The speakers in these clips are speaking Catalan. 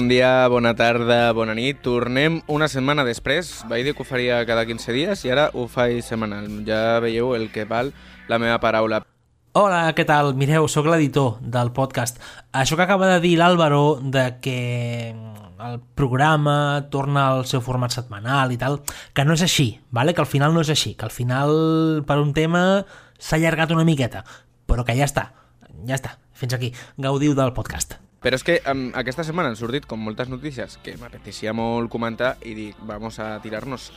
Bon dia, bona tarda, bona nit. Tornem una setmana després. Vaig dir que ho faria cada 15 dies i ara ho faig setmanal. Ja veieu el que val la meva paraula. Hola, què tal? Mireu, sóc l'editor del podcast. Això que acaba de dir l'Àlvaro de que el programa torna al seu format setmanal i tal, que no és així, vale? que al final no és així, que al final per un tema s'ha allargat una miqueta, però que ja està, ja està, fins aquí, gaudiu del podcast. Però és que um, aquesta setmana han sortit com moltes notícies que m'apeteixia molt comentar i dic, vamos a tirar-nos.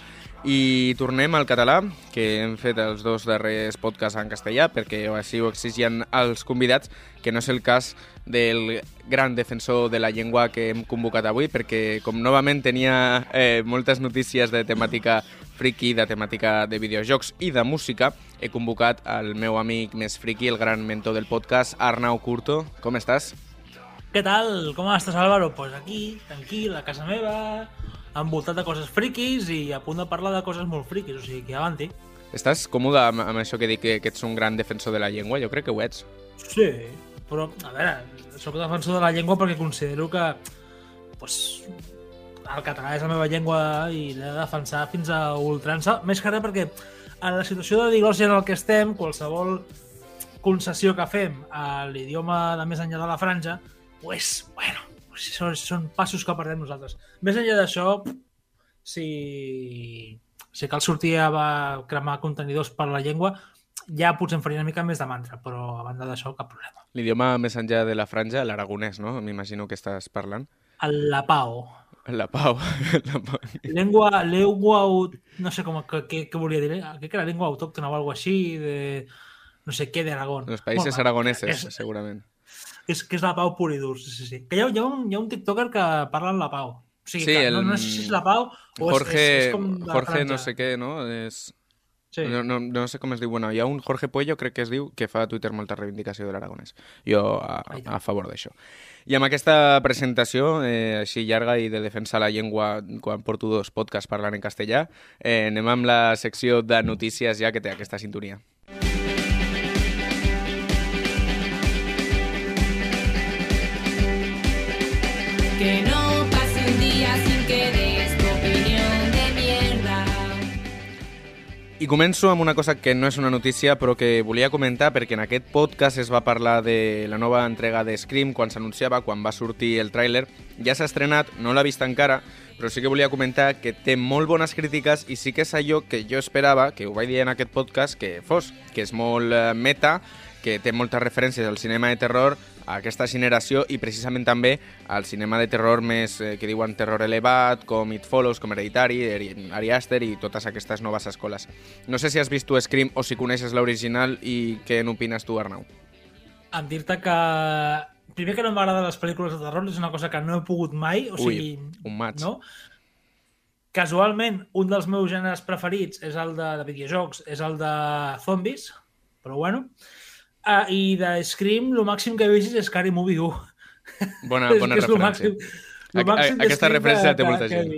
I tornem al català, que hem fet els dos darrers podcasts en castellà, perquè així ho exigien els convidats, que no és el cas del gran defensor de la llengua que hem convocat avui, perquè com novament tenia eh, moltes notícies de temàtica friki, de temàtica de videojocs i de música, he convocat el meu amic més friki, el gran mentor del podcast, Arnau Curto. Com estàs? Què tal? Com estàs, Álvaro? Pues aquí, tranquil, a casa meva, envoltat de coses friquis i a punt de parlar de coses molt friquis, o sigui que avanti. Estàs còmode amb, amb això que dic que, que ets un gran defensor de la llengua? Jo crec que ho ets. Sí, però, a veure, sóc defensor de la llengua perquè considero que pues, el català és la meva llengua i l'he de defensar fins a ultrança, més que res perquè en la situació de diglòsia en el que estem, qualsevol concessió que fem a l'idioma de més enllà de la franja, pues, bueno, pues són, són passos que perdem nosaltres. Més enllà d'això, si, si cal sortir a cremar contenidors per la llengua, ja potser em faria una mica més de mantra, però a banda d'això, cap problema. L'idioma més enllà de la franja, l'aragonès, no? M'imagino que estàs parlant. El la pau. La pau. la pau. Llengua, llengua, no sé com, què, què volia dir, eh? que era llengua autòctona o alguna així, de no sé què d'Aragón. Els països bueno, aragoneses, és, segurament. És que és la pau pur i dur, sí, sí, sí. Que hi ha, hi, ha un, hi ha un tiktoker que parla en la pau. O sigui, sí, que, el... no, no sé si és la pau o Jorge, és, és, és com Jorge no sé què, no? És... Sí. No, no, no sé com es diu. Bueno, hi ha un Jorge Puello, crec que es diu, que fa a Twitter molta reivindicació de l'aragonès. Jo a, a favor d'això. I amb aquesta presentació, eh, així llarga i de defensa la llengua quan porto dos podcasts parlant en castellà, eh, anem amb la secció de notícies ja que té aquesta sintonia. Que no pase un día sin que des tu opinión de mierda. I començo amb una cosa que no és una notícia però que volia comentar perquè en aquest podcast es va parlar de la nova entrega de Scream quan s'anunciava, quan va sortir el tràiler. Ja s'ha estrenat, no l'ha vist encara, però sí que volia comentar que té molt bones crítiques i sí que és allò que jo esperava, que ho vaig dir en aquest podcast, que fos, que és molt eh, meta, que té moltes referències al cinema de terror, aquesta generació i precisament també al cinema de terror més eh, que diuen terror elevat, com It Follows, com Hereditary, Ari Aster i totes aquestes noves escoles. No sé si has vist tu Scream o si coneixes l'original i què n'opines tu, Arnau. Em dir-te que primer que no m'agraden les pel·lícules de terror és una cosa que no he pogut mai, o Ui, sigui... un maig. No? Casualment, un dels meus gèneres preferits és el de, de videojocs, és el de zombies, però bueno. Uh, I de Scream, el màxim que he vist és Scary Movie 1. Bona, bona és, referència. És màxim, màxim Aquesta referència té molta gent.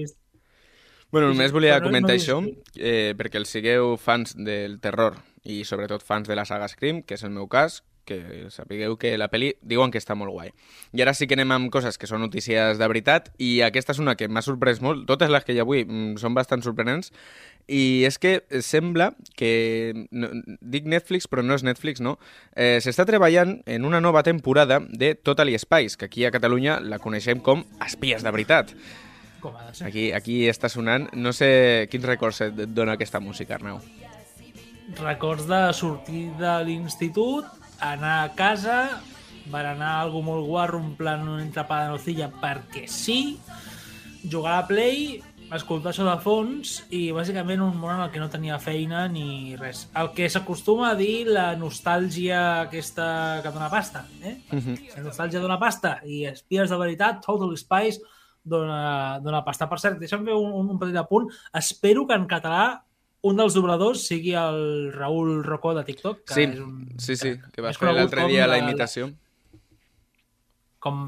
Bueno, només volia Però comentar no això, eh, perquè els sigueu fans del terror i sobretot fans de la saga Scream, que és el meu cas, que sapigueu que la peli diuen que està molt guai. I ara sí que anem amb coses que són notícies de veritat, i aquesta és una que m'ha sorprès molt, totes les que hi ha avui mm, són bastant sorprenents, i és que sembla que, no, dic Netflix però no és Netflix, no? Eh, S'està treballant en una nova temporada de Totally Spies, que aquí a Catalunya la coneixem com Espies de veritat. Com ha de ser. Aquí, aquí està sonant. No sé quins records et dona aquesta música, Arnau. Records de sortir de l'institut, anar a casa, berenar algo molt guarro, en plan una entrapada de nocilla perquè sí, jugar a Play escoltar això de fons i bàsicament un món en el que no tenia feina ni res. El que s'acostuma a dir la nostàlgia aquesta que dona pasta, eh? Mhm. La nostàlgia dona pasta i espies de veritat, Total Spies dona, dona pasta. Per cert, deixa'm fer un, un, un petit apunt. Espero que en català un dels dobladors sigui el Raül Rocó de TikTok, que Sí, és un... sí, sí, que vas és fer l'altre dia la la- imitació. com,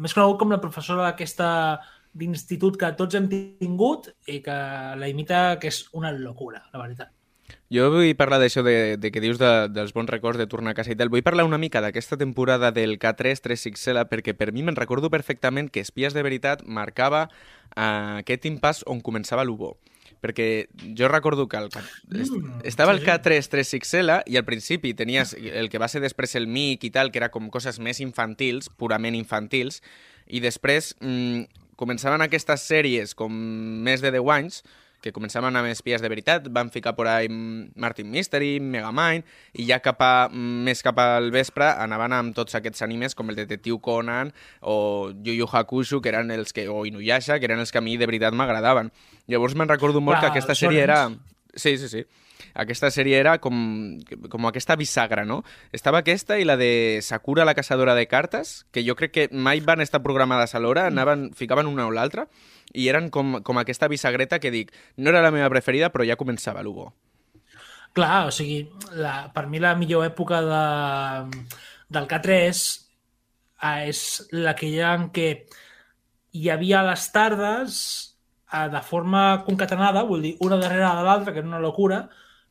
més conegut com la professora d'aquesta d'institut que tots hem tingut i que la imita, que és una locura, la veritat. Jo vull parlar d'això de, de que dius de, dels bons records de tornar a casa i tal. Vull parlar una mica d'aquesta temporada del K3 3XL perquè per mi me'n recordo perfectament que Espies de Veritat marcava uh, aquest impàs on començava l'UBO. Perquè jo recordo que el, Mm, estava el sí, sí. K3 3XL i al principi tenies el que va ser després el MIC i tal, que era com coses més infantils, purament infantils, i després mm, començaven aquestes sèries com més de 10 anys, que començaven amb espies de veritat, van ficar por ahí mm, Martin Mystery, Megamind, i ja cap a, mm, més cap al vespre anaven amb tots aquests animes com el Detectiu Conan o Yu Yu Hakusho, que eren els que, o Inuyasha, que eren els que a mi de veritat m'agradaven. Llavors me'n recordo molt Clar, que aquesta sèrie era... Sí, sí, sí. Aquesta sèrie era com, com aquesta bisagra, no? Estava aquesta i la de Sakura, la caçadora de cartes, que jo crec que mai van estar programades alhora, anaven, ficaven una o l'altra, i eren com, com aquesta bisagreta que dic, no era la meva preferida, però ja començava l'Ubo. Clar, o sigui, la, per mi la millor època de, del K3 eh, és la que hi ha en què hi havia les tardes eh, de forma concatenada, vull dir, una darrere de l'altra, que era una locura.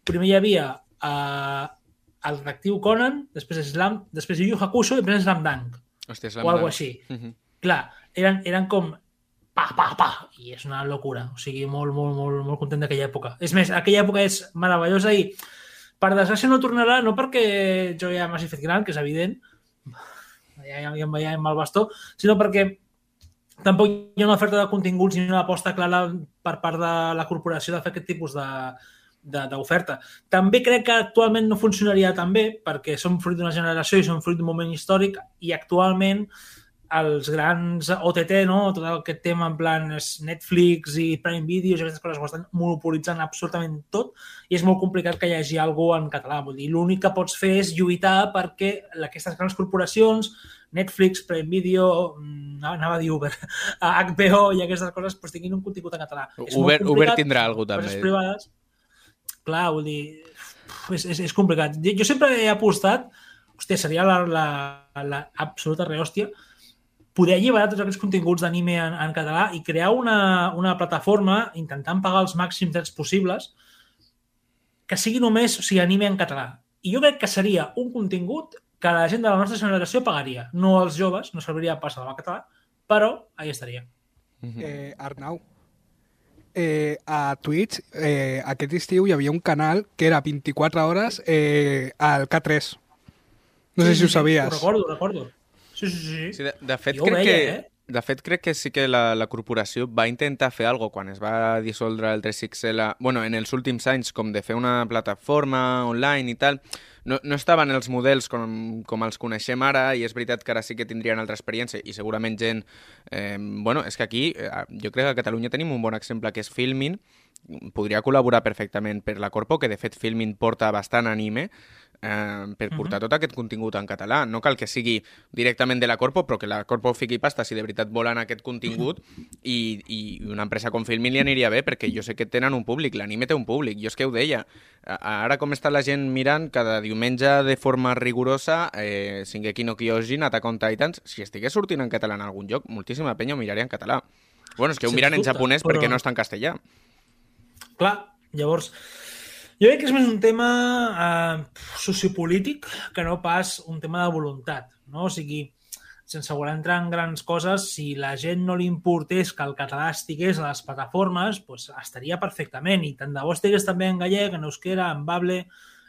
Primer hi havia eh, el detectiu Conan, després Slam, després Yu Hakusho i després Slam Dunk, Hòstia, és o alguna així. Mhm. Clar, eren, eren com pa, pa, pa, i és una locura. O sigui, molt, molt, molt, molt content d'aquella època. És més, aquella època és meravellosa i per desgràcia no tornarà, no perquè jo ja m'hagi fet gran, que és evident, ja, ja, ja em veia amb el bastó, sinó perquè tampoc hi ha una oferta de continguts ni una aposta clara per part de la corporació de fer aquest tipus de d'oferta. També crec que actualment no funcionaria tan bé perquè som fruit d'una generació i som fruit d'un moment històric i actualment els grans OTT, no? tot aquest tema en plan Netflix i Prime Video i aquestes coses ho estan monopolitzant absolutament tot i és molt complicat que hi hagi alguna en català. Vull dir, l'únic que pots fer és lluitar perquè aquestes grans corporacions, Netflix, Prime Video, mm, anava a dir Uber, HBO i aquestes coses pues, tinguin un contingut en català. És Uber, Uber tindrà alguna cosa també. privades. Clar, vull dir, és, és, és complicat. Jo, jo sempre he apostat, hòstia, seria la, la, la absoluta rehòstia, poder alliberar tots aquests continguts d'anime en, en català i crear una, una plataforma intentant pagar els màxims drets possibles que sigui només o sigui, anime en català. I jo crec que seria un contingut que la gent de la nostra generació pagaria. No els joves, no serviria per salvar català, però ahí estaria. Mhm. Eh, Arnau, eh, a Twitch eh, aquest estiu hi havia un canal que era 24 hores eh, al K3. No sé si ho sabies. Ho recordo, ho recordo. Sí, sí, sí. Sí, de, de fet, Jo crec veia, que... eh? De fet, crec que sí que la, la corporació va intentar fer alguna quan es va dissoldre el 3XL, bueno, en els últims anys, com de fer una plataforma online i tal. No, no estaven els models com, com els coneixem ara i és veritat que ara sí que tindrien altra experiència i segurament gent... Eh, bueno, és que aquí, eh, jo crec que a Catalunya tenim un bon exemple que és Filmin, podria col·laborar perfectament per la Corpo, que de fet Filmin porta bastant anime, eh, per portar tot aquest contingut en català. No cal que sigui directament de la Corpo, però que la Corpo fiqui pasta si de veritat volen aquest contingut i, i una empresa com Filmin li aniria bé perquè jo sé que tenen un públic, l'anime té un públic, jo és que ho deia. Ara com està la gent mirant cada diumenge de forma rigorosa eh, Shingeki no Kyojin, Attack on Titans, si estigués sortint en català en algun lloc, moltíssima penya ho miraria en català. Bueno, és que ho miren en japonès però- perquè no està en castellà. Clar, llavors, jo crec que és més un tema eh, sociopolític que no pas un tema de voluntat, no? O sigui, sense voler entrar en grans coses, si la gent no li importés que el català estigués a les plataformes, pues, estaria perfectament. I tant de bo estigués també en gallec, en euskera, en bable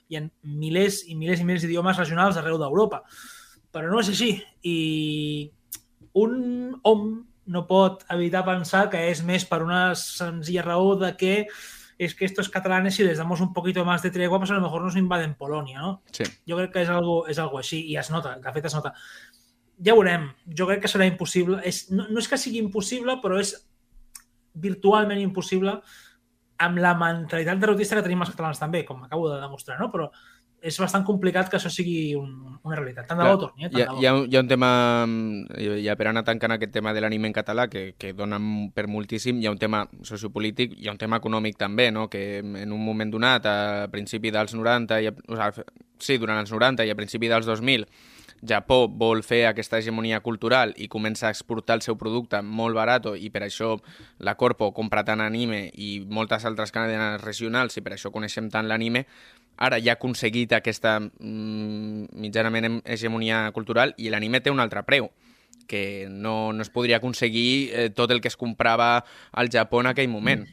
i en milers i milers i milers d'idiomes regionals arreu d'Europa. Però no és així. I un hom no pot evitar pensar que és més per una senzilla raó de que es que estos catalanes, si les damos un poquito más de tregua, pues a lo mejor nos invaden Polonia, ¿no? Sí. Jo crec que és algo, és algo així i es nota, de fet es nota. Ja veurem, jo crec que serà impossible. És, no, no és que sigui impossible, però és virtualment impossible amb la mentalitat derrotista que tenim els catalans també, com acabo de demostrar, no? Però és bastant complicat que això sigui un, una realitat. Tant de bo torni, eh? Tant hi, ha, hi, ha, un- hi ha un tema, mm, ja per anar tancant aquest tema de l'anime en català, que, que dona per moltíssim, hi ha un tema sociopolític, hi ha un tema econòmic també, no? que en un moment donat, a principi dels 90, i a, o sigui, sí, durant els 90 i a principi dels 2000, Japó vol fer aquesta hegemonia cultural i comença a exportar el seu producte molt barat i per això la Corpo compra tant anime i moltes altres cadenes regionals i per això coneixem tant l'anime, ara ja ha aconseguit aquesta mm, mitjanament hegemonia cultural i l'anime té un altre preu que no, no es podria aconseguir eh, tot el que es comprava al Japó en aquell moment.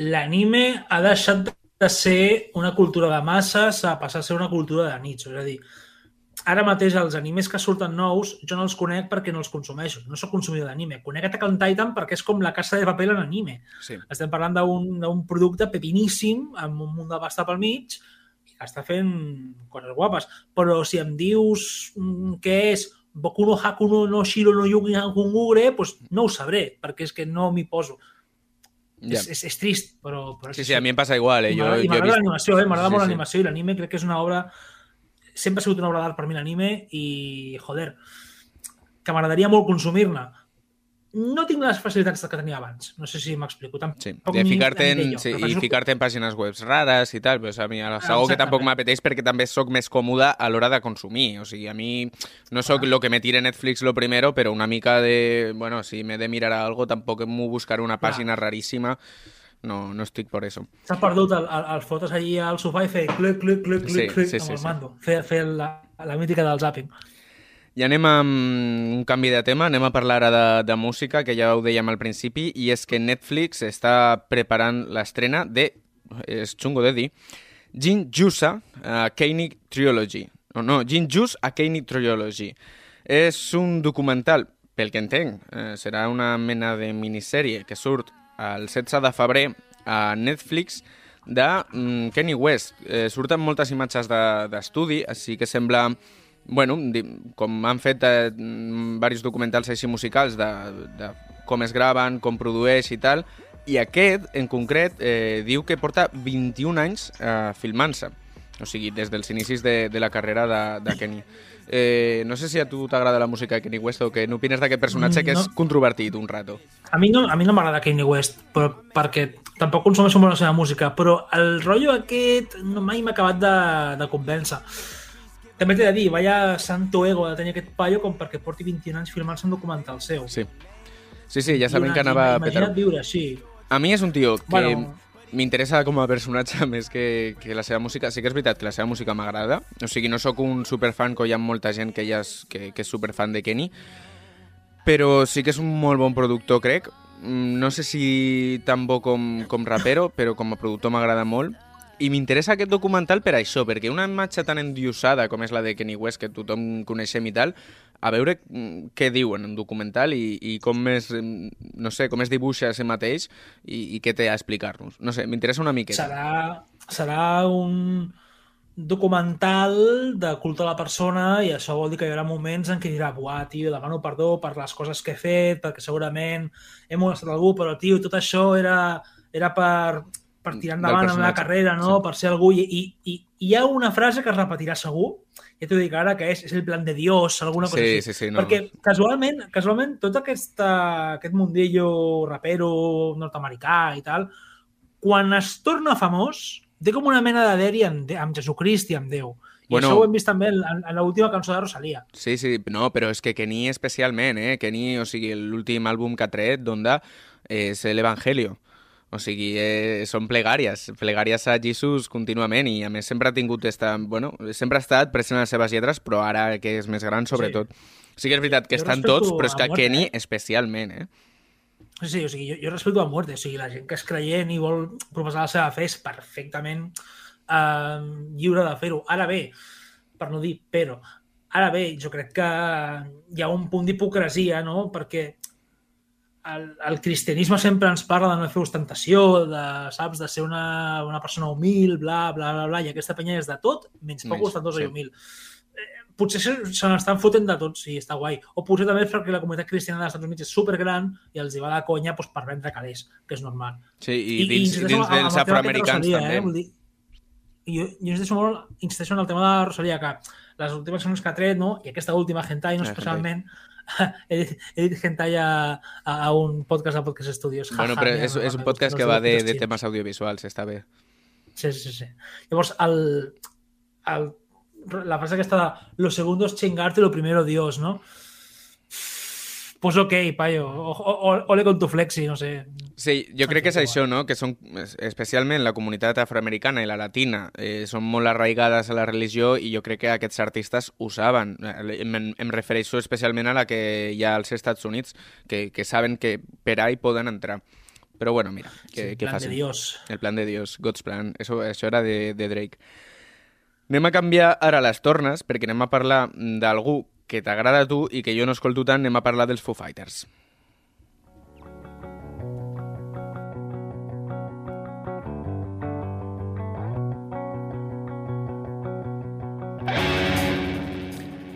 L'anime ha deixat de ser una cultura de masses a passar a ser una cultura de nicho. És a dir, ara mateix els animes que surten nous jo no els conec perquè no els consumeixo. No sóc consumidor d'anime. Conec Attack on Titan perquè és com la casa de paper en anime. Sí. Estem parlant d'un producte pepiníssim amb un munt de pasta pel mig i que està fent coses guapes. Però si em dius mm, què és Boku no Hakuno no Shiro no Yugi Hakungure, doncs no ho sabré, perquè és que no m'hi poso. Ja. És, és, és trist, però... però Sí, sí, a mi em passa igual. Eh? I Jo, m'agrada- I m'agrada vist... l'animació, eh? m'agrada Sí, molt sí. l'animació i l'anime crec que és una obra... Sempre ha sigut una obra d'art per mi l'anime i, joder, que m'agradaria molt consumir-ne. No tinc les facilitats que tenia abans. No sé si m'explico. Sí, de ficar-te en, sí, i ficar-te en pàgines web rares i tal, pues a mi a la segur que Exactament. tampoc m'apeteix perquè també sóc més còmode a l'hora de consumir. O sigui, a mi no sóc lo que me tire Netflix lo primero, però una mica de... Bueno, si m'he de mirar algo, tampoc m'ho buscaré una Clar. pàgina raríssima. No, no estic per eso. S'ha perdut el, el, el fotos allí al sofà i fer clic, clic, clic, clic, Sí, clic sí, amb sí, el sí. mando. Fer, fer la, la mítica del zapping. I anem amb un canvi de tema, anem a parlar ara de, de música, que ja ho dèiem al principi, i és que Netflix està preparant l'estrena de, és xungo de dir, Jin Jusa a Koenig Trilogy. No, no, Jin Jus a Koenig Trilogy. És un documental, pel que entenc, eh, serà una mena de minissèrie que surt el 16 de febrer a Netflix de mm, Kanye West. Eh, surten moltes imatges de- d'estudi, així que sembla bueno, com han fet eh, mm, diversos documentals així musicals de, de com es graven, com produeix i tal, i aquest, en concret, eh, diu que porta 21 anys eh, filmant-se, o sigui, des dels inicis de, de la carrera de, de Kenny. Eh, no sé si a tu t'agrada la música de Kenny West o què n'opines d'aquest personatge Mm, que és no. controvertit un rato. A mi no, a mi no m'agrada Kanye West, però, perquè tampoc consumeixo molt la seva música, però el rotllo aquest no, mai m'ha acabat de, de convèncer. També t'he de dir, vaya santo ego de tenir aquest paio com perquè porti 21 anys filmant-se un documental seu. Sí. Sí, sí, ja sabem 21 que anava a Imagina't viure així. A mi és un tio que Bueno. M'interessa com a personatge més que, que la seva música. Sí que és veritat que la seva música m'agrada. O sigui, no sóc un superfan, que hi ha molta gent que, ja és, que, que és superfan de Kenny, però sí que és un molt bon productor, crec. Mm, No sé si tan bo com, com rapero, però com a productor m'agrada molt. I m'interessa aquest documental per això, perquè una imatge tan endiosada com és la de Kenny West, que tothom coneixem i tal, a veure mm, què diu en un documental i, i com es, mm, no sé, com es dibuixa a si mateix i, i què té a explicar-nos. No sé, m'interessa una miqueta. Serà, serà un documental de culte a la persona i això vol dir que hi haurà moments en què dirà buah, tio, demano perdó per les coses que he fet, perquè segurament he molestat algú, però, tio, tot això era, era per, per tirar endavant en la carrera, no? sí. Per ser algú. I, i, i hi ha una frase que es repetirà segur, ja t'ho dic ara, que és, és el plan de Dios, alguna cosa Sí, així. sí, sí. No. Perquè casualment, casualment tot aquesta, aquest mundillo rapero nord-americà i tal, quan es torna famós, té com una mena d'aderi amb, De- amb Jesucrist i amb Déu. I Bueno. això ho hem vist també en, en l'última cançó de Rosalia. Sí, sí, no, però és que Kenny especialment, eh? Kenny, o sigui, l'últim àlbum que ha tret, d'Onda, és l'Evangelio. O sigui, eh, són plegàries, plegàries a Jesús contínuament i a més sempre ha tingut esta, bueno, sempre ha estat present en les seves lletres, però ara que és més gran, sobretot. Sí, que és veritat que Jo estan tots, però és a que muerte, Kenny eh? especialment, eh? Sí, sí, o sigui, jo, jo respecto a muerte. O sigui, la gent que és creient i vol professar la seva fe és perfectament eh, lliure de fer-ho. Ara bé, per no dir però, ara bé, jo crec que hi ha un punt d'hipocresia, no? Perquè el, el cristianisme sempre ens parla de no fer ostentació, de, saps, de ser una, una persona humil, bla, bla, bla, bla, i aquesta penya és de tot, menys poc ostentosa sí. i humil. potser se, se n'estan fotent de tots i està guai. O potser també és perquè la comunitat cristiana dels Estats Units és supergran i els hi va la conya doncs, per vendre calés, que és normal. Sí, i, dins, insisteixo dins amb el dels afroamericans de també. Rosalia, Eh? Vull dir, i jo, jo insisteixo molt, insisteixo en el tema de la Rosalia, que les últimes cançons que ha tret, no? i aquesta última, Hentai, no Eh, especialment, Hentai a, a, a un podcast de Podcast Studios. Bueno, Jaja, però mira, és, no, és un no, podcast no que sé va de de, putos de xips. temes audiovisuals, està bé. Sí, sí, sí. Llavors, el, el, la frase aquesta de lo segundo es chingarte, lo primero Dios, ¿no? Pues ok, payo. O, o, ole con tu flexi, no sé. Sí, jo crec que és això, no? Que són, especialment la comunitat afroamericana i la latina, eh, són molt arraigades a la religió i jo crec que aquests artistes ho saben. Eh, Em, em refereixo especialment a la que hi ha als Estats Units, que, que saben que per ahí poden entrar. Però bueno, mira, que, Sí, que plan de facin. Dios. El plan de Dios, God's plan. Eso, això era de, de Drake. Anem a canviar ara les tornes, perquè anem a parlar d'algú que t'agrada a tu i que jo no escolto tant, anem a parlar dels Foo Fighters.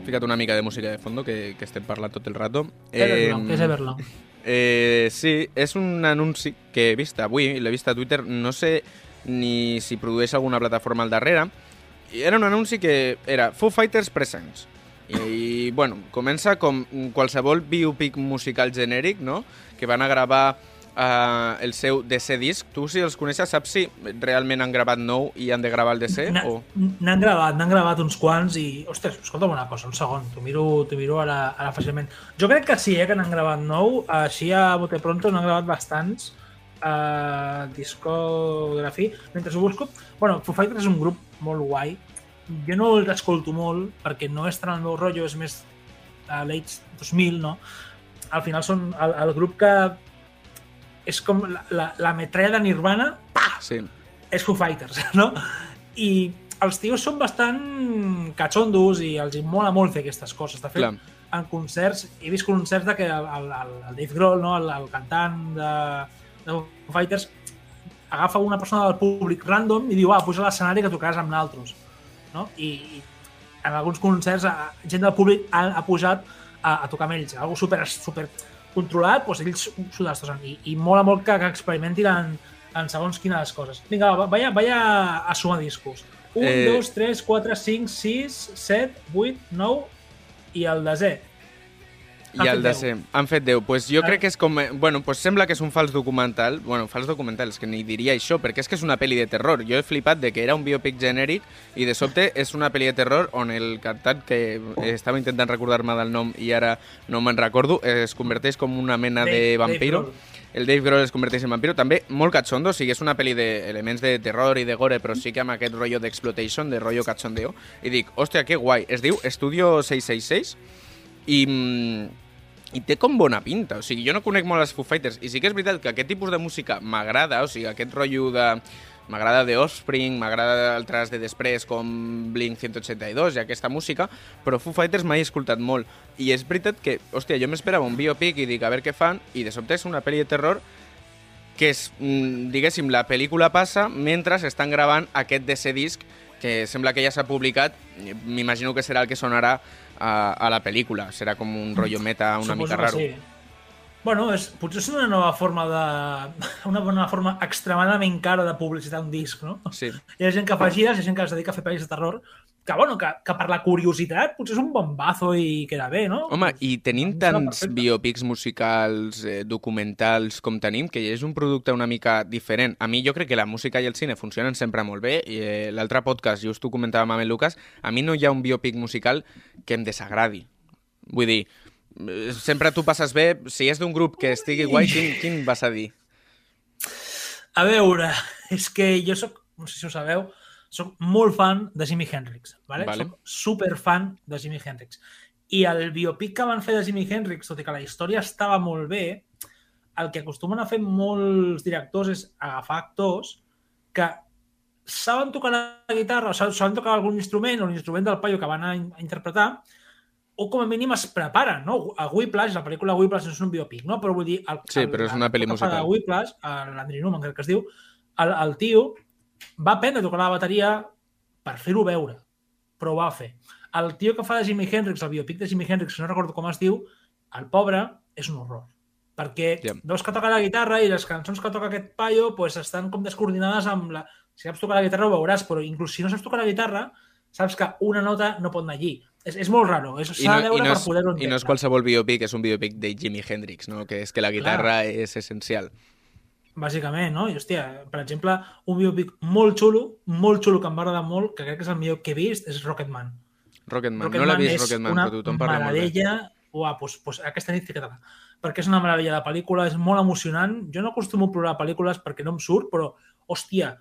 Fica't una mica de música de fondo, que, que estem parlant tot el rato. Everlong, què és Everlong? Eh, sí, és un anunci que he vist avui, l'he vist a Twitter, no sé ni si produeix alguna plataforma al darrere, era un anunci que era Foo Fighters Presents. I, bueno, comença com qualsevol biopic musical genèric, no?, que van a gravar eh, el seu DC disc. Tu, si els coneixes, saps si realment han gravat nou i han de gravar el DC? N'ha- O... N'han gravat, n'han gravat uns quants i... Ostres, escolta'm una cosa, un segon, t'ho miro, miro ara, ara fàcilment. Jo crec que sí, eh, que n'han gravat nou. Així a bote pronto n'han gravat bastants uh, discografia. Mentre ho busco... Bueno, Foo Fighters és un grup molt guai. Jo no l'escolto molt perquè no és tant el meu rotllo, és més a l'Age 2000, no? Al final són el, el grup que és com la, la, la metralla de Nirvana, Sí. és Foo Fighters, no? I els tios són bastant catxondos i els mola molt fer aquestes coses. De fet, Clar. en concerts, he vist concerts de que el, el el Dave Grohl, no? el, el cantant de, de Foo Fighters, agafa una persona del públic random i diu, ah, puja a l'escenari que tocaràs amb naltros. No? I, I en alguns concerts, a- gent del públic ha, ha pujat a, a tocar amb ells. Algo super, super controlat, doncs ells s'ho destrossen. I, I mola molt que, que experimentin en, en segons quines coses. Vinga, va, vaya, vaya a sumar discos. 1, Eh. 2, 3, 4, 5, 6, 7, 8, 9 i el desè. I Han el fet de ser. Han fet 10. Pues jo Ah. crec que és com... eh, Bueno, pues sembla que és un fals documental. Bueno, fals documental, és que ni diria això, perquè és que és una pel·li de terror. Jo he flipat de que era un biopic genèric i de sobte és una pel·li de terror on el cantant, que estava intentant recordar-me del nom i ara no me'n recordo, es converteix com una mena de Dave- Dave vampiro. Grohl. el Dave Grohl es converteix en vampiro, també molt catxondo, o sigui, és una pel·li d'elements de terror i de gore, però sí que amb aquest rotllo d'exploitation, de rotllo catxondeo, i dic, hòstia, que guai, es diu Estudio 666, i, mm, i té com bona pinta, o sigui, jo no conec molt els Foo Fighters, i sí que és veritat que aquest tipus de música m'agrada, o sigui, aquest rotllo de... M'agrada The Offspring, m'agrada altres de després com Blink-182 i aquesta música, però Foo Fighters mai he escoltat molt. I és veritat que, hòstia, jo m'esperava un biopic i dic a veure què fan, i de sobte és una pel·li de terror que és, mm, diguéssim, la pel·lícula passa mentre estan gravant aquest DC disc que sembla que ja s'ha publicat, m'imagino que serà el que sonarà a, a la pel·lícula, serà com un rotllo meta una Suposo mica raro. Sí. Bueno, és, potser és una nova forma de... una bona forma extremadament cara de publicitar un disc, no? Sí. Hi ha gent que fa gires, hi ha gent que es dedica a fer pel·lis de terror, que, bueno, que, que per la curiositat potser és un bombazo i queda bé, no? Home, i tenint sembla tants biopics musicals, eh, documentals com tenim, que és un producte una mica diferent. A mi jo crec que la música i el cine funcionen sempre molt bé, i eh, l'altre podcast, just ho comentàvem amb el Lucas, a mi no hi ha un biopic musical que em desagradi. Vull dir, eh, sempre tu passes bé, si és d'un grup que estigui guai, quin, quin vas a dir? A veure, és que jo sóc, no sé si ho sabeu, sóc molt fan de Jimi Hendrix, vale? Vale. Soc super fan de Jimi Hendrix. I el biopic que van fer de Jimi Hendrix, tot i que la història estava molt bé, el que acostumen a fer molts directors és agafar actors que saben tocar la guitarra o saben tocar algun instrument o l'instrument del paio que van a, in- a interpretar o com a mínim es preparen, no? A Whiplash, la pel·lícula Whiplash és un biopic, no? Però vull dir... El, Sí, però és una pel·li musical. Whiplash, l'Andrew Newman, crec que es diu, el, el tio va aprendre a tocar la bateria per fer-ho veure, però ho va fer. el tio que fa de Jimi Hendrix, el biopic de Jimi Hendrix, no recordo com es diu, el pobre és un horror. Perquè yeah. veus que toca la guitarra i les cançons que toca aquest paio pues, estan com descoordinades amb la... Si saps tocar la guitarra ho veuràs, però inclús si no saps tocar la guitarra, saps que una nota no pot anar allí. És, és molt raro, s'ha no, de veure no per és, poder-ho I no és entendre. qualsevol biopic, és un biopic de Jimi Hendrix, no? que és que la guitarra és essencial. Bàsicament, no? I, hòstia, per exemple, un biopic molt xulo, molt xulo, que em va agradar molt, que crec que és el millor que he vist, és Rocketman. Rocketman, no l'he vist és Rocketman, una però tothom parla molt bé. meravella... Uah, pues, pues aquesta nit fica-te-la. Perquè és una meravella de pel·lícula, és molt emocionant. Jo no acostumo a plorar pel·lícules perquè no em surt, però, hòstia,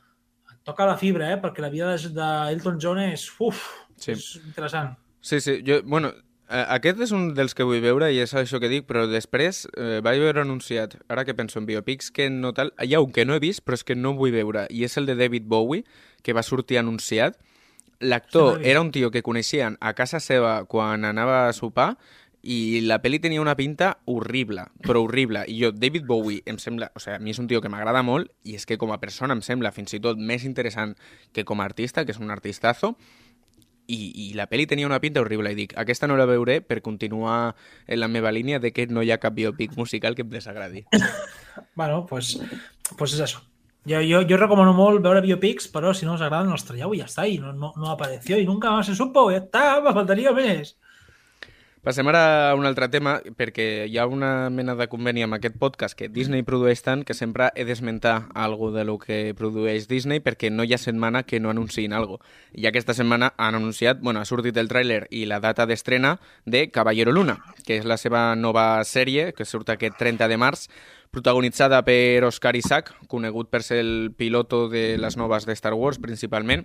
toca la fibra, eh? Perquè la vida de- d'Elton John és... Uf, Sí. és interessant. Sí, sí, jo, bueno, aquest és un dels que vull veure i és això que dic, però després eh, vaig veure anunciat, ara que penso en biopics, que no tal, hi ha un que no he vist però és que no vull veure, i és el de David Bowie, que va sortir anunciat. Sí, L'actor vist. era un tio que coneixien a casa seva quan anava a sopar i la pel·li tenia una pinta horrible, però horrible. I jo, David Bowie, em sembla... O sigui, a mi és un tio que m'agrada molt i és que com a persona em sembla fins i tot més interessant que com a artista, que és un artistazo, i, i la pel·li tenia una pinta horrible i dic, aquesta no la veuré per continuar en la meva línia de que no hi ha biopic musical que em desagradi. Bueno, pues, pues és això. Jo, jo, jo recomano molt veure biopics, però si no us agraden els traieu i ja està, i no, no, no apareció, i nunca más se supo, ja està, me faltaria més. Passem ara a un altre tema, perquè hi ha una mena de conveni amb aquest podcast que Disney produeix tant que sempre he d'esmentar algo de lo que produeix Disney perquè no hi ha setmana que no anunciïn algo. I aquesta setmana han anunciat, bueno, ha sortit el tràiler i la data d'estrena de Caballero Luna, que és la seva nova sèrie, que surt aquest 30 de març, protagonitzada per Oscar Isaac, conegut per ser el piloto de les noves de Star Wars, principalment,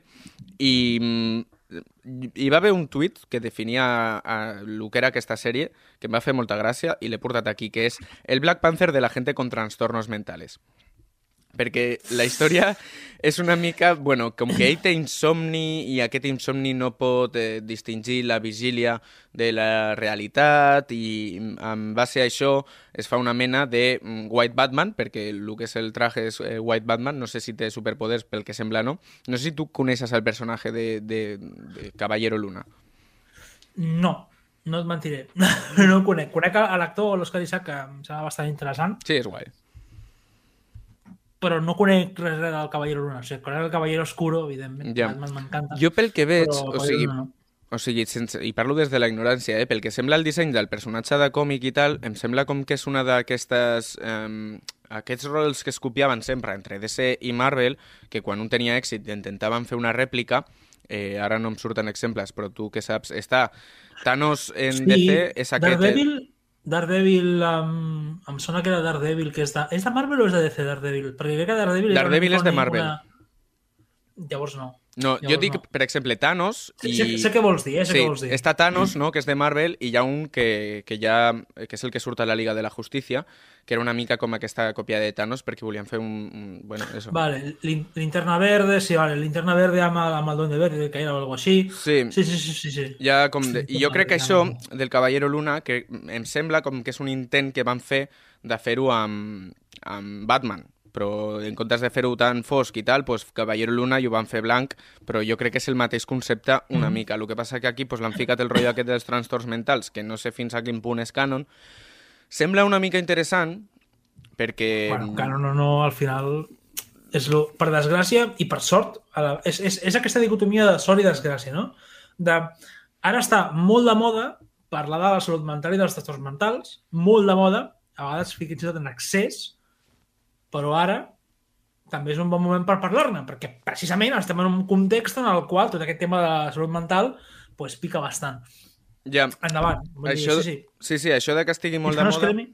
i mm, hi va haver un tuit que definia a, el que era aquesta sèrie, que em va fer molta gràcia, i l'he aquí, que és el Black Panther de la gente con trastornos mentales. Perquè la història és una mica... Bueno, com que ell té insomni i aquest insomni no pot eh, distingir la vigília de la realitat i en base a això es fa una mena de mm, White Batman, perquè el que és el traje és eh, White Batman, no sé si té superpoders pel que sembla, no? No sé si tu coneixes el personatge de, de, de Caballero Luna. No, no et mentiré. no el conec. Conec a l'actor, l'Òscar Isaac, que em sembla bastant interessant, Sí, és guai. Però no conec res del Caballero Luna. O sigui, conec el Caballero Oscuro, evidentment. Ja. M'encanta. Jo pel que veig, però o sigui, no. O sigui, sense, i parlo des de la ignorància, eh? pel que sembla el disseny del personatge de còmic i tal, em sembla com que és una d'aquestes... Eh, aquests rols que es copiaven sempre entre DC i Marvel, que quan un tenia èxit intentaven fer una rèplica, eh, ara no em surten exemples, però tu que saps, està Thanos en DC, és aquest... Daredevil, Daredevil um, em sona que era Daredevil, que és de, és de Marvel o és de DC Daredevil? Perquè crec que Daredevil... Daredevil és de Marvel. Llavors no. No, jo Llavors dic, no. per exemple, Thanos Sí, i... sé, sé què vols dir, eh? Sé Sí, què vols dir. està Thanos, no?, que és de Marvel, i hi ha un que, que ja que és el que surt a la Liga de la Justícia, que era una mica com aquesta còpia de Thanos, perquè volien fer un... un bueno, eso. Vale, lin- linterna verde, sí, vale, linterna verde amb, el- amb el Duende Verde, que era o algo així. Sí, Sí, sí, sí, sí. sí. ja com de... I jo crec que això del Caballero Luna, que em sembla com que és un intent que van fer de fer-ho amb, amb Batman, però en comptes de fer-ho tan fosc i tal, pues, Caballero Luna i ho van fer blanc, però jo crec que és el mateix concepte una Mhm. mica. El que passa que aquí pues, l'han ficat el rotllo aquest dels trastorns mentals, que no sé fins a quin punt és canon. Sembla una mica interessant, perquè... Bueno, canon o no, al final és lo, per desgràcia i per sort, la, és, és, és aquesta dicotomia de sort i desgràcia, no? De, ara està molt de moda parlar de la salut mental i dels trastorns mentals, molt de moda, a vegades fins i tot en excés, però ara també és un bon moment per parlar-ne, perquè precisament estem en un context en el qual tot aquest tema de salut mental pues, pica bastant. Ja, Endavant. Vull això, dir, sí, sí. sí, sí, això de que estigui molt Fins de no moda...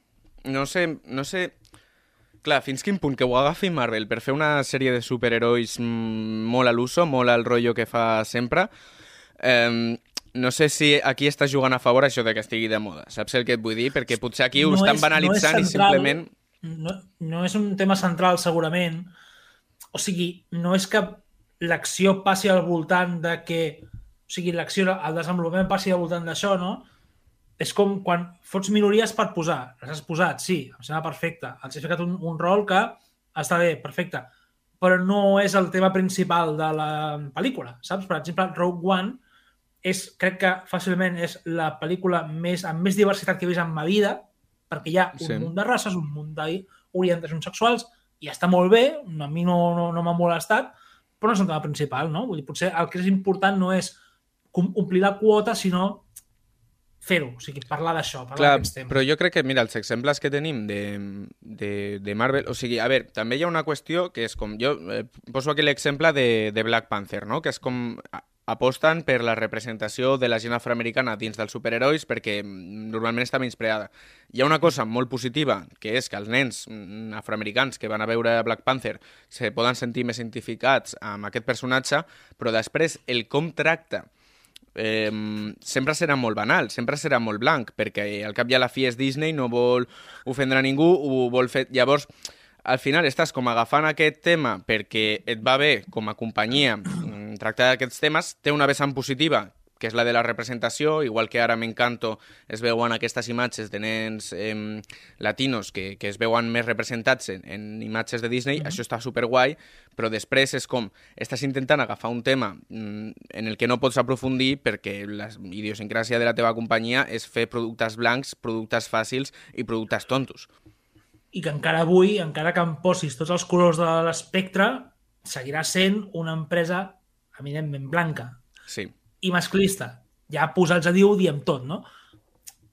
No sé, no sé... Clar, fins quin punt que ho agafi Marvel per fer una sèrie de superherois molt a l'uso, molt al rotllo que fa sempre, eh, no sé si aquí està jugant a favor això de que estigui de moda. Saps el que et vull dir? Perquè potser aquí ho No estan és- no és banalitzant i central. simplement... no, no és un tema central segurament o sigui, no és que l'acció passi al voltant de que o sigui, l'acció, el desenvolupament passi al voltant d'això, no? És com quan fots minories per posar. Les has posat, sí, em sembla perfecte. Els has ficat un, un rol que està bé, perfecte. Però no és el tema principal de la pel·lícula, saps? Per exemple, Rogue One és, crec que fàcilment és la pel·lícula més, amb més diversitat que he vist en ma vida, perquè hi ha un Sí. munt de races, un munt d'orientacions sexuals, i està molt bé, a mi no, no, no m'ha molestat, però no és un tema principal, no? Vull dir, potser el que és important no és omplir la quota, sinó fer-ho, o sigui, parlar d'això, parlar d'aquests temes. però jo crec que, mira, els exemples que tenim de, de, de Marvel... O sigui, a veure, també hi ha una qüestió que és com... Jo eh, poso aquí l'exemple de, de Black Panther, no? Que és com... aposten per la representació de la gent afroamericana dins dels superherois perquè mm, normalment està menyspreada. Hi ha una cosa molt positiva, que és que els nens mm, afroamericans que van a veure Black Panther se poden sentir més identificats amb aquest personatge, però després el com tracta eh, sempre serà molt banal, sempre serà molt blanc, perquè al cap i a la fi és Disney, no vol ofendre a ningú, ho vol fer... Llavors, al final estàs com agafant aquest tema perquè et va bé com a companyia tractar aquests temes, té una vessant positiva, que és la de la representació, igual que ara m'encanto es veuen aquestes imatges de nens eh, latinos que, que es veuen més representats en, en imatges de Disney, això està superguai, però després és com, estàs intentant agafar un tema mm, en el que no pots aprofundir perquè la idiosincràsia de la teva companyia és fer productes blancs, productes fàcils i productes tontos. i que encara avui, encara que em posis tots els colors de l'espectre, seguirà sent una empresa eminentment blanca Sí. i masclista. Ja posats a dir ho diem tot, no?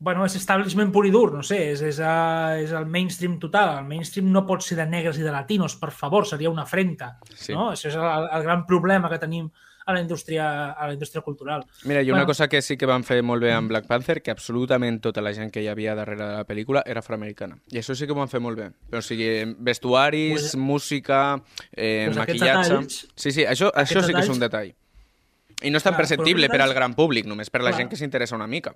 bueno, és establishment pur i dur, no sé, és, és, a, és el mainstream total. El mainstream no pot ser de negres i de latinos, per favor, seria una afrenta. Sí. No? Això és el, el gran problema que tenim a la indústria, a la indústria cultural. Mira, i una Bueno. cosa que sí que van fer molt bé amb Black Panther, que absolutament tota la gent que hi havia darrere de la pel·lícula era afroamericana. I això sí que ho van fer molt bé. O sigui, vestuaris, Pues- música, eh, pues maquillatge... detalls- sí, sí, això, això sí que és un detall. I no és tan Clar, perceptible per al gran públic, només per la Clar. gent que s'interessa una mica.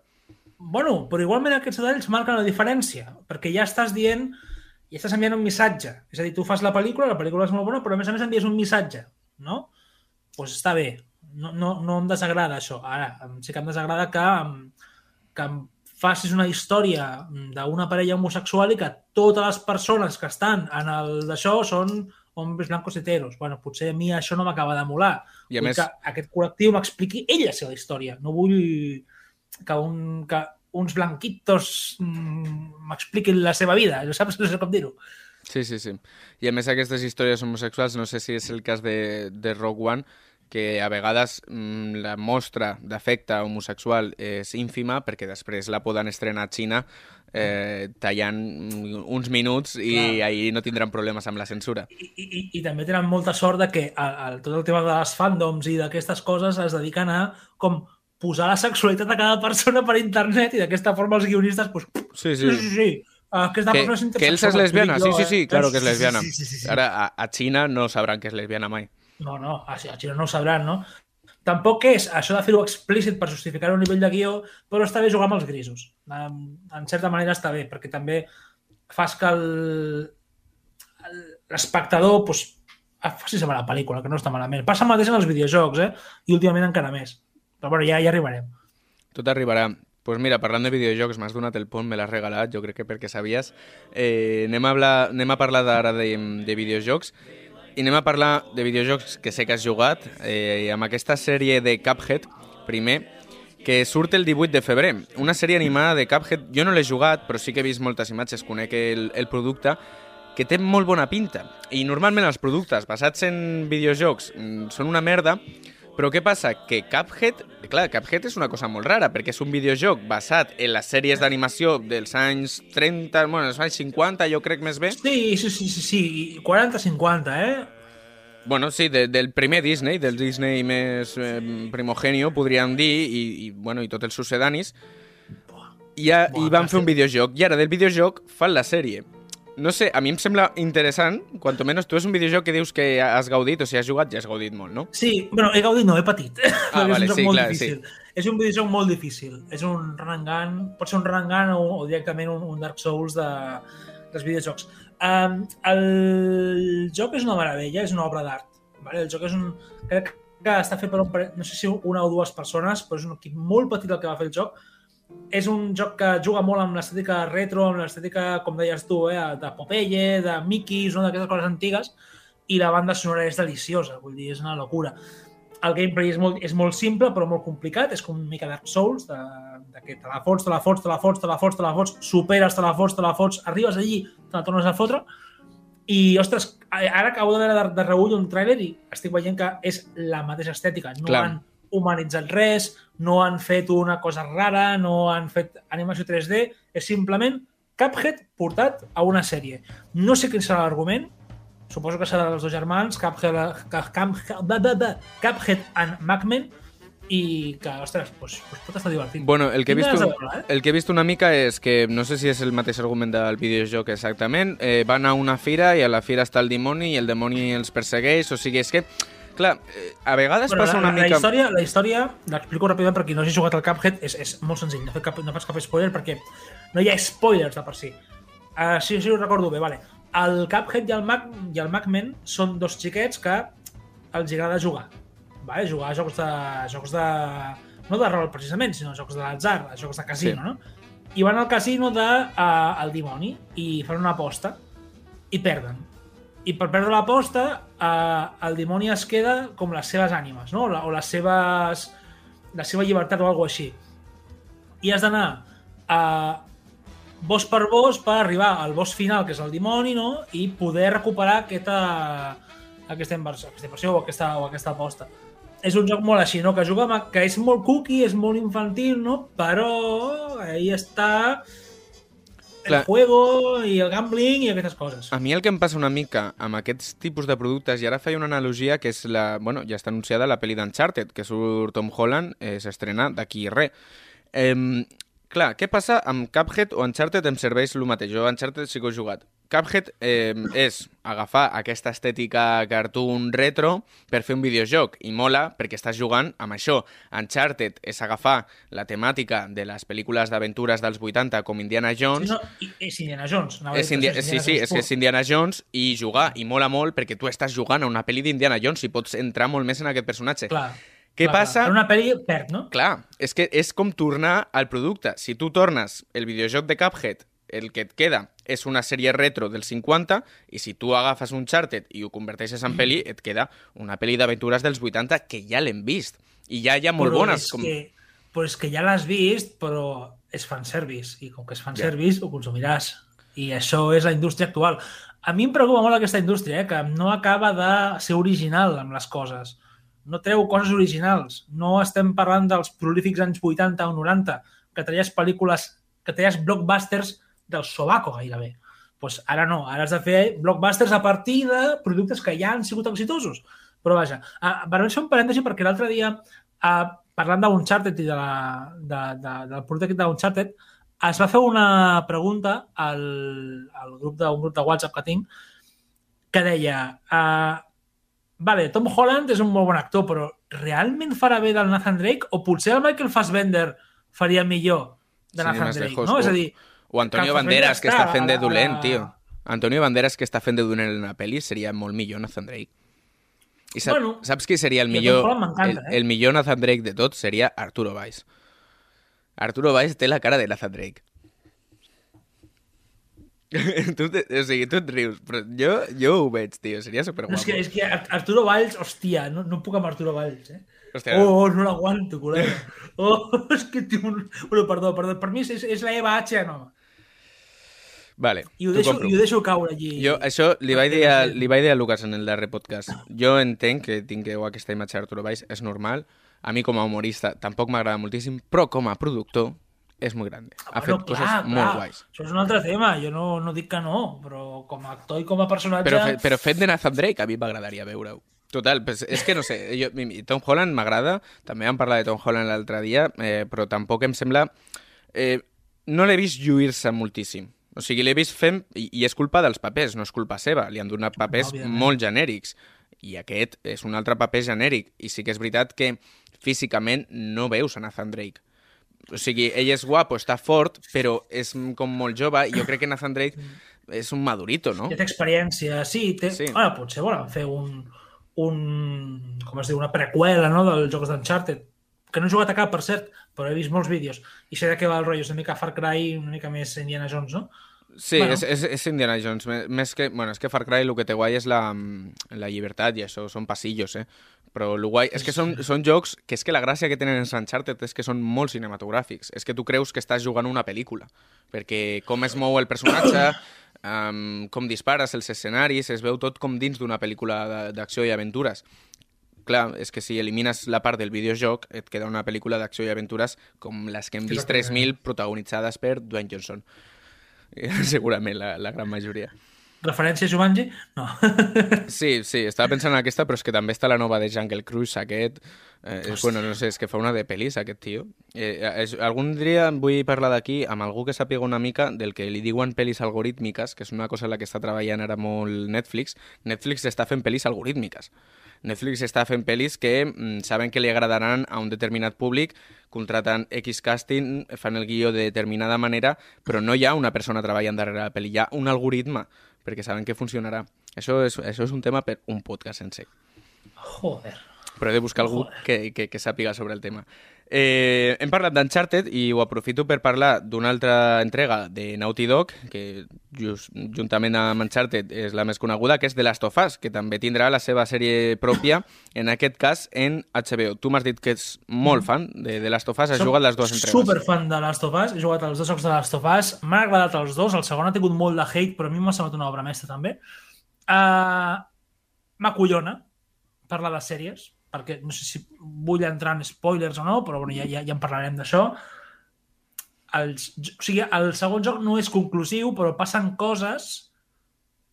Bueno, però igualment aquests detalls marquen la diferència, perquè ja estàs dient, ja estàs enviant un missatge. És a dir, tu fas la pel·lícula, la pel·lícula és molt bona, però a més a més envies un missatge, no? Doncs pues està bé. No, no, no em desagrada això. Ara, sí que em desagrada que, que em facis una història d'una parella homosexual i que totes les persones que estan en el d'això són homes blancos heteros. Bueno, potser a mi això no m'acaba de molar. I a vull més- que aquest col·lectiu m'expliqui ell la seva història. No vull que, un, que uns blanquitos mm, m'expliquin la seva vida. No saps, no sé com dir-ho. Sí, sí, sí. I a més aquestes històries homosexuals, no sé si és el cas de, de Rogue One, que a vegades mm, la mostra d'afecte homosexual és ínfima perquè després la poden estrenar a Xina eh, tallant mm, uns minuts i Clar. ahir no tindran problemes amb la censura. I, i, i també tenen molta sort de que el, el, tot el tema de les fandoms i d'aquestes coses es dediquen a com posar la sexualitat de cada persona per internet i d'aquesta forma els guionistes pues, Sí, sí, sí, sí. Aquesta Que, persona és que Elsa és lesbiana? Sí, sí, sí, eh? claro que és Sí, sí, lesbiana. Sí, sí, sí, sí. Ara a, a Xina no sabran que és lesbiana mai. No, no, a, a Xina no ho sabran, no? Tampoc és això de fer-ho explícit per justificar un nivell de guió, però està bé jugar amb els grisos. En, en certa manera està bé, perquè també fas que l'espectador pues, faci saber la pel·lícula, que no està malament. Passa mateix en els videojocs, eh? I últimament encara més. Però bueno, ja, ja arribarem. Tot arribarà. Pues mira, parlant de videojocs, m'has donat el pont, me l'has regalat, jo crec que perquè sabies. Eh, anem, a hablar, anem a parlar d'ara de, de videojocs i anem a parlar de videojocs que sé que has jugat eh, amb aquesta sèrie de Cuphead, primer, que surt el 18 de febrer. Una sèrie animada de Cuphead, jo no l'he jugat, però sí que he vist moltes imatges, conec el, el producte, que té molt bona pinta. I normalment els productes basats en videojocs mm, són una merda, però què passa? Que Cuphead, clar, Cuphead és una cosa molt rara, perquè és un videojoc basat en les sèries d'animació dels anys 30, bueno, dels anys 50, jo crec més bé. Sí, sí, sí, sí, sí. 40-50, eh? Bueno, sí, de, del primer Disney, del Disney més eh, primogenio, podríem dir, i, i, bueno, i tots els sucedanis. I, ja, Buah, I van fer un videojoc, i ara del videojoc fan la sèrie. No sé, a mi em sembla interessant, quanto menos tu és un videojoc que dius que has gaudit, o si has jugat ja has gaudit molt, no? Sí, bueno, he gaudit, no, he patit. Ah, vale, és un sí, molt clar, difícil. És un videojoc molt difícil. És un run and gun, pot ser un run and gun o, o directament un, un Dark Souls de, dels videojocs. Um, el joc és una meravella, és una obra d'art. Vale? El joc és un... Crec que està fet per un, no sé si una o dues persones, però és un equip molt petit el que va fer el joc. És un joc que juga molt amb l'estètica retro, amb l'estètica, com deies tu, eh, de Popeye, de Mickey, no? d'aquestes coses antigues, i la banda sonora és deliciosa, vull dir, és una locura. el gameplay és molt, és molt simple però molt complicat, és com una mica Dark Souls, de, de que te la fots, te la fots, te la fots, te la fots, te la fots, superes, te la fots, te la fots, arribes allí, te la tornes a fotre, i, ostres, ara acabo de veure de, de reull un tràiler i estic veient que és la mateixa estètica. No Clar. han humanitzat res, no han fet una cosa rara, no han fet animació 3D, és simplement Cuphead portat a una sèrie. No sé quin serà l'argument, suposo que serà dels dos germans, Cuphead, ba- Cuphead and Macman, i que, ostres, pues, pues pot estar divertit. Bueno, el que, he vist un, eh? el que he vist una mica és que, no sé si és el mateix argument del videojoc exactament, eh, van a una fira i a la fira està el dimoni i el dimoni els persegueix, o sigui, és que, clar, eh, a vegades Bueno, passa una la, mica... la història, la història l'explico ràpidament per qui no hagi jugat al Cuphead, és, és molt senzill, no, cap, no faig cap spoiler perquè no hi ha spoilers de per si. Uh, sí, sí, ho recordo bé, vale. El Cuphead i el, Mac, i el Macman són dos xiquets que els agrada jugar. Vale? Jugar a jocs de, jocs de... no de rol precisament, sinó jocs de l'atzar, a jocs de casino, Sí. no? I van al casino de, uh, el dimoni i fan una aposta i perden. I per perdre l'aposta, eh, el dimoni es queda com les seves ànimes, no? O, les seves... la seva llibertat o alguna així. I has d'anar a boss per boss per arribar al boss final, que és el dimoni, no? I poder recuperar aquesta, aquesta, inversió, aquesta inversió o aquesta, o aquesta aposta. És un joc molt així, no? Que juga amb, que és molt cookie, és molt infantil, no? Però ahí està Clar. juego i el gambling i aquestes coses. A mi el que em passa una mica amb aquests tipus de productes, i ara feia una analogia que és la... Bueno, ja està anunciada la pel·li d'Uncharted, que surt Tom Holland, eh, s'estrena d'aquí res. Eh, clar, què passa amb Cuphead o Uncharted em serveix el mateix. Jo Uncharted sí que he jugat. Cuphead eh, és agafar aquesta estètica cartoon retro per fer un videojoc i mola perquè estàs jugant amb això. Uncharted és agafar la temàtica de les pel·lícules d'aventures dels 80 com Indiana Jones Sí, no, és Indiana Jones. és Indi però sí, sí, és que és. Indiana Jones i jugar, i mola molt perquè tu estàs jugant a una pel·li d'Indiana Jones i pots entrar molt més en aquest personatge. Clar, Què clar, passa? Clar. En una pel·li perd, no? Clar, és que és com tornar al producte. Si tu tornes el videojoc de Cuphead, el que et queda és una sèrie retro dels 50, i si tu agafes un Charted i ho converteixes en pel·li, et queda una pel·li d'aventures dels 80 que ja l'hem vist. I ja hi ha molt però bones. Com... que, però és que ja l'has vist, però és fanservice. I com que és fanservice, ho consumiràs. I això és la indústria actual. A mi em preocupa molt aquesta indústria, eh, que no acaba de ser original amb les coses. No treu coses originals. No estem parlant dels prolífics anys 80 o 90, que traies pel·lícules, que traies blockbusters del sobaco gairebé. Pues ara no, ara has de fer blockbusters a partir de productes que ja han sigut exitosos. Però vaja, uh, per fer un parèntesi perquè l'altre dia, uh, parlant d'Uncharted i de la, de, de, del producte d'Uncharted, es va fer una pregunta al, al grup de, un grup de WhatsApp que tinc que deia uh, vale, Tom Holland és un molt bon actor, però realment farà bé del Nathan Drake o potser el Michael Fassbender faria millor de Nathan Drake, lejos, no? És a dir, O Antonio Banderas, que està fent de dolent, tio. Antonio Banderas, que està fent de dolent en una pel·li, seria molt millor Nathan Drake. I sap, Bueno, saps qui seria el millor, el, eh? el millor Nathan Drake de tot? Seria Arturo Valls. Arturo Valls té la cara de Nathan Drake. tu, te, o sigui, tu et rius, però jo, jo ho veig, tio, seria no, superguapo. és que, és que Ar- Arturo Valls, hòstia, no, no puc amb Arturo Valls, eh? Hòstia, Oh, no l'aguanto, col·lega. Oh, és que un... Bueno, perdó, perdó, per mi és, és la Eva H, no. Vale, I ho, deixo, compro. i ho deixo caure allí. Jo, això li vaig, dir a, li vaig dir a Lucas en el darrer podcast. Jo entenc que tingueu aquesta imatge d'Arturo Valls, és normal. A mi com a humorista tampoc m'agrada moltíssim, però com a productor és molt gran. Ha fet coses molt guais. Això és un altre tema, jo no, no dic que no, però com a actor i com a personatge... Però, fe, però fet de Nathan Drake a mi m'agradaria veure-ho. Total, pues, és que no sé, jo, Tom Holland m'agrada, també vam parlar de Tom Holland l'altre dia, eh, però tampoc em sembla... Eh, no l'he vist lluir-se moltíssim. O sigui, l'he vist fent, i, és culpa dels papers, no és culpa seva, li han donat papers òbviament. molt genèrics. I aquest és un altre paper genèric. I sí que és veritat que físicament no veus a Nathan Drake. O sigui, ell és guapo, està fort, però és com molt jove, i jo crec que Nathan Drake és un madurito, no? Ja té experiència, sí, té... Sí. Bueno, potser volen fer un, un... com es diu, una preqüela, no?, dels jocs d'Uncharted, que no he jugat a cap, per cert, però he vist molts vídeos, i sé de què va el rotllo, és una mica Far Cry, una mica més Indiana Jones, no? Sí, Bueno. és, és, és Indiana Jones. Més- que, bueno, és que Far Cry el que té guai és la, mm, la llibertat i això, són passillos, eh? però el guai és que són, són jocs que és que la gràcia que tenen els Uncharted és que són molt cinematogràfics. És que tu creus que estàs jugant una pel·lícula, perquè com es mou el personatge, um, com dispares els escenaris, es veu tot com dins d'una pel·lícula d'acció i aventures. Clar, és que si elimines la part del videojoc, et queda una pel·lícula d'acció i aventures com les que hem vist Exactament. 3.000 protagonitzades per Dwayne Johnson. Segurament la, la gran majoria. Referència a Jumanji? No. Sí, sí, estava pensant en aquesta, però és que també està la nova de Jungle Cruise, aquest... Eh, és, bueno, no sé, és que fa una de pel·lis, aquest tio. Eh, és, algun dia vull parlar d'aquí amb algú que sàpiga una mica del que li diuen pel·lis algorítmiques, que és una cosa en la que està treballant ara molt Netflix. Netflix està fent pel·lis algorítmiques. Netflix està fent pel·lis que mm, saben que li agradaran a un determinat públic, contraten X casting, fan el guió de determinada manera, però no hi ha una persona treballant darrere la pel·li, hi ha un algoritme, perquè saben que funcionarà. Això és, això és un tema per un podcast sencer. Joder. Però he de buscar algú que, que, que sàpiga sobre el tema. Eh, hem parlat d'Uncharted i ho aprofito per parlar d'una altra entrega de Naughty Dog, que just, juntament amb Uncharted és la més coneguda, que és The Last of Us, que també tindrà la seva sèrie pròpia, en aquest cas en HBO. Tu m'has dit que ets molt fan de The Last of Us, has Soc jugat les dues entregues. super fan de Last of Us, he jugat els dos jocs de Last of Us, m'han agradat els dos, el segon ha tingut molt de hate, però a mi m'ha semblat una obra mestra també. Uh, M'acollona parlar de sèries, perquè no sé si vull entrar en spoilers o no, però bueno, ja, ja, ja en parlarem d'això. O sigui, el segon joc no és conclusiu, però passen coses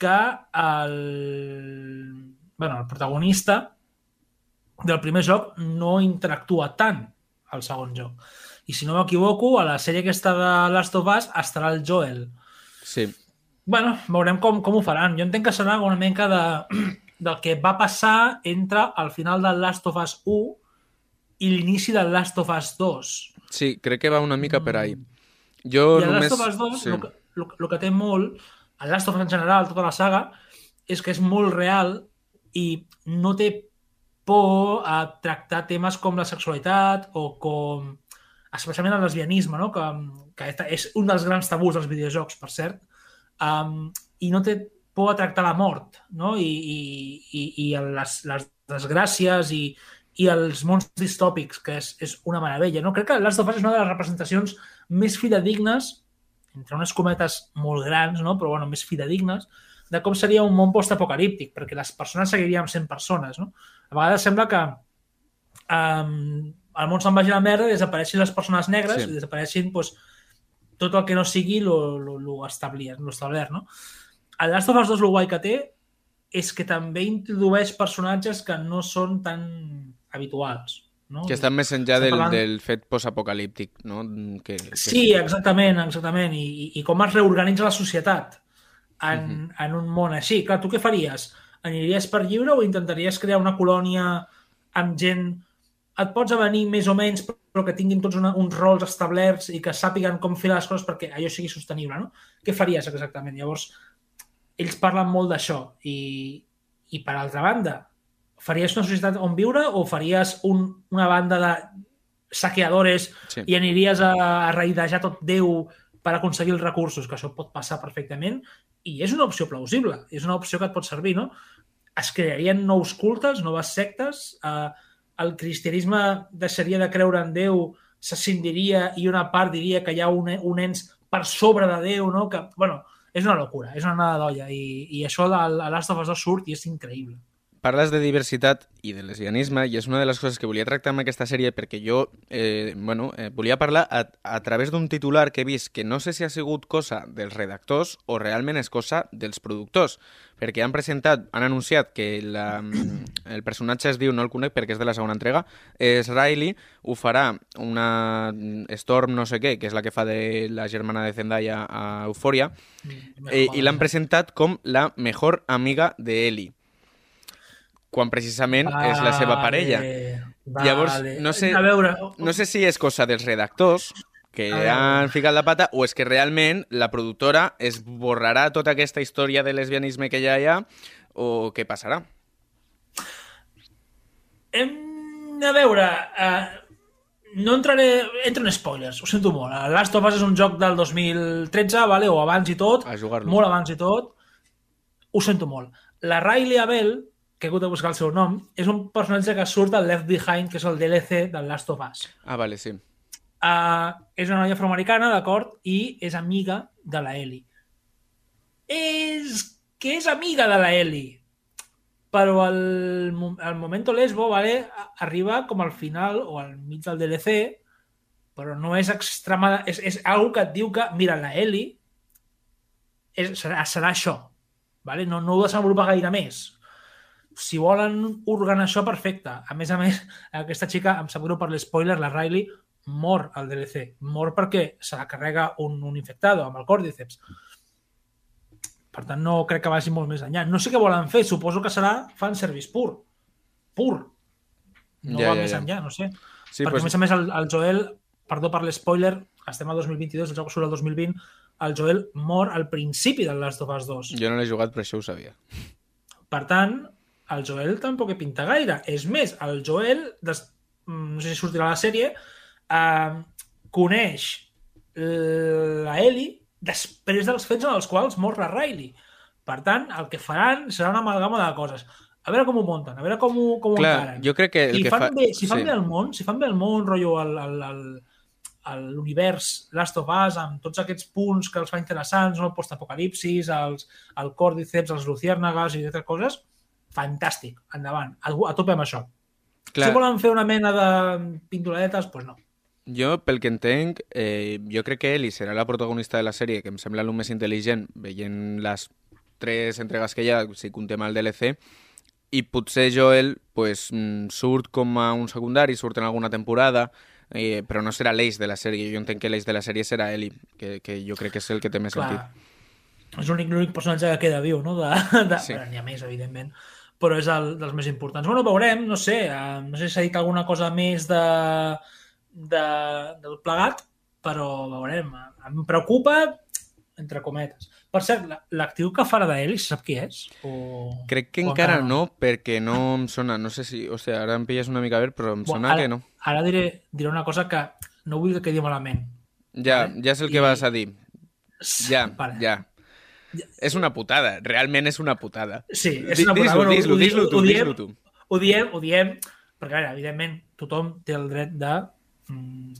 que el, bueno, el protagonista del primer joc no interactua tant al segon joc. I si no m'equivoco, a la sèrie aquesta de Last of Us estarà el Joel. Sí, bueno, veurem com, com ho faran. Jo entenc que serà una mica de, del que va passar entre el final del Last of Us 1 i l'inici del Last of Us 2. sí, crec que va una mica per ahí. Jo I el només... Last of Us 2, sí. el, que, el, el que té molt, el Last of Us en general, tota la saga, és que és molt real i no té por a tractar temes com la sexualitat o com especialment el lesbianisme, no? que, que és un dels grans tabús dels videojocs, per cert, um, i no té por a tractar la mort no? i, i, i, i les, les desgràcies i, i els mons distòpics, que és, és una meravella. No? Crec que Last of Us és una de les representacions més fidedignes, entre unes cometes molt grans, no? però bueno, més fidedignes, de com seria un món postapocalíptic, perquè les persones seguiríem sent persones. No? A vegades sembla que um, el món se'n vagi a la merda i desapareixin les persones negres Sí. i desapareixin pues, tot el que no sigui lo, lo, lo, establert, lo establert, no? El Last of Us 2 el guai que té és que també introdueix personatges que no són tan habituals. No? Que estan més enllà del, parlant- del fet postapocalíptic, no? Que, que... Sí, exactament, exactament. I, i- com es reorganitza la societat en, Mhm. en un món així. Clar, tu què faries? Aniries per lliure o intentaries crear una colònia amb gent... Et pots avenir més o menys, però que tinguin tots una, uns rols establerts i que sàpiguen com fer les coses perquè allò sigui sostenible, no? Què faries exactament? Llavors, ells parlen molt d'això i, i per altra banda, faries una societat on viure o faries un, una banda de saqueadores Sí. i aniries a, a raidejar tot Déu per aconseguir els recursos, que això pot passar perfectament, i és una opció plausible, és una opció que et pot servir, no? Es crearien nous cultes, noves sectes, eh, el cristianisme deixaria de creure en Déu, s'ascindiria i una part diria que hi ha un, un ens per sobre de Déu, no? Que, bueno, és una locura, és una nada d'olla, i, i això de a Last of Us 2 surt i és increïble. Parles de diversitat i de lesbianisme i és una de les coses que volia tractar amb aquesta sèrie perquè jo eh, bueno, eh, volia parlar a, a través d'un titular que he vist que no sé si ha sigut cosa dels redactors o realment és cosa dels productors perquè han presentat, han anunciat que la, el personatge es diu, no el conec perquè és de la segona entrega, és Riley, ho farà una Storm no sé què, que és la que fa de la germana de Zendaya a Euphoria, eh, i l'han presentat com la mejor amiga de Ellie quan precisament és la seva parella. Vale. Llavors, no sé- A veure, No sé si és cosa dels redactors que A han ficat la pata o és que realment la productora es borrarà tota aquesta història de lesbianisme que ja hi ha o què passarà. hem de veure... Uh, no entraré... Entro en spoilers, ho sento molt. El Last of Us és un joc del 2013, vale? o abans i tot, A jugar-lo. molt abans i tot. Ho sento molt. La Riley Abel, que he hagut de buscar el seu nom, és un personatge que surt al Left Behind, que és el DLC del Last of Us. Ah, vale, sí. Uh, és una noia afroamericana, d'acord, i és amiga de la Ellie. És que és amiga de la Ellie, però el, el momento lesbo vale, arriba com al final o al mig del DLC, però no és extremada... És, és algo que et diu que, mira, la Ellie és, serà, serà això. Vale? No, no ho desenvolupa gaire més. Si volen organar això, perfecte. A més a més, aquesta xica, em sap greu per l'espoiler, la Riley, mor al DLC. Mor perquè se la carrega un, un infectado amb el còrdiceps. Per tant, no crec que vagi molt més enllà. No sé què volen fer, suposo que serà fanservice pur. Pur. No Ja, va ja, més ja. enllà, no sé. Sí, perquè, pues, a més a més, el, el Joel, perdó per l'espoiler, estem al 2022, el joc surt al 2020, el Joel mor al principi del Last of Us 2. jo no l'he jugat, però això ho sabia. Per tant, el Joel tampoc hi pinta gaire. És més, el Joel, des... mm, no sé si sortirà a la sèrie, eh, coneix la Ellie després dels fets en els quals mor la Riley. Per tant, el que faran serà una amalgama de coses. A veure com ho munten, a veure com ho, com ho Clar, encaren. jo crec que el I que fan fa... bé, si fan sí. bé el món, si fan bé el món, rotllo, el, el, el, l'univers Last of Us, amb tots aquests punts que els fa interessants, no? el postapocalipsis, els, el còrdiceps, els luciérnagas i altres coses, fantàstic, endavant, a, a tope amb això. Clar, Si volen fer una mena de pinturadetes, doncs pues no. jo, pel que entenc, eh, jo crec que Ellie serà la protagonista de la sèrie, que em sembla el més intel·ligent, veient les tres entregues que hi ha, si contem el DLC, i potser Joel pues, mm, surt com a un secundari, surt en alguna temporada, eh, però no serà l'eix de la sèrie. Jo entenc que l'eix de la sèrie serà Ellie, que, que jo crec que és el que té més Clar, sentit. és l'únic personatge que queda viu, no? De, de, Sí. sí. N'hi ha més, evidentment, però és el dels més importants. Bueno, veurem, no sé, eh, no sé si s'ha dit alguna cosa més de, de, del plegat, però veurem. Em preocupa, entre cometes. Per cert, la- l'actiu que farà d'Eli, se sap qui és? O... Crec que o encara no, perquè no em sona, no sé si... Hòstia, ara em pilles una mica a veure, però em Bueno, sona ara, que no. Ara diré, diré una cosa que no vull que quedi malament. Ja, vale. ja sé el que I- vas a dir. Ja, Vale. ja. És una putada, realment és una putada. Sí, és una putada. Bueno, dis-lo, dis-lo tu, dis-lo tu. Ho diem, ho diem, perquè, a veure, evidentment, tothom té el dret de mm,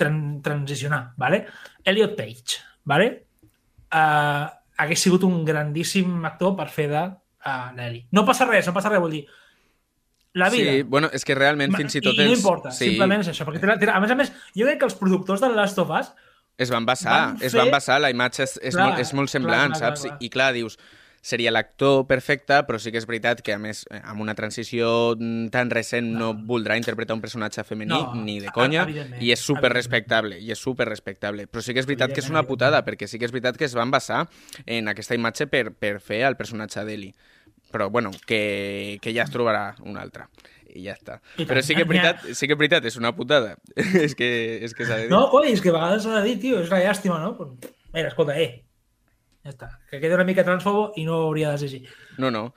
tran transicionar, ¿vale? Elliot Page, ¿vale? Uh, hagués sigut un grandíssim actor per fer de uh, l'Eli. No passa res, no passa res, vull dir, la vida. Sí, bueno, és que realment fins i tot I, i no importa, sí, simplement és això. Perquè, a més a més, jo crec que els productors de Last of Us es van basar, van es fer- van basar, la imatge és, és, Clar, molt, és molt semblant, clar, clar, saps? clar, clar. I clar, dius, seria l'actor perfecte, però sí que és veritat que, a més, eh, amb una transició mm, tan recent no voldrà interpretar un personatge femení No, ni de conya, i és super respectable, i és super respectable. Però sí que és veritat que és una putada, perquè sí que és veritat que es van basar en aquesta imatge per, per fer el personatge d'Eli. Però, bueno, que, que ja es trobarà un altre. I ja està. I Però tant. sí que veritat, sí que és veritat, és una putada. és que, és que s'ha de dir. No, coi, és que a vegades s'ha de dir, tio, és una llàstima, no? Però, mira, escolta, eh, ja està. Que queda una mica transfobo i no hauria de ser així. No, no.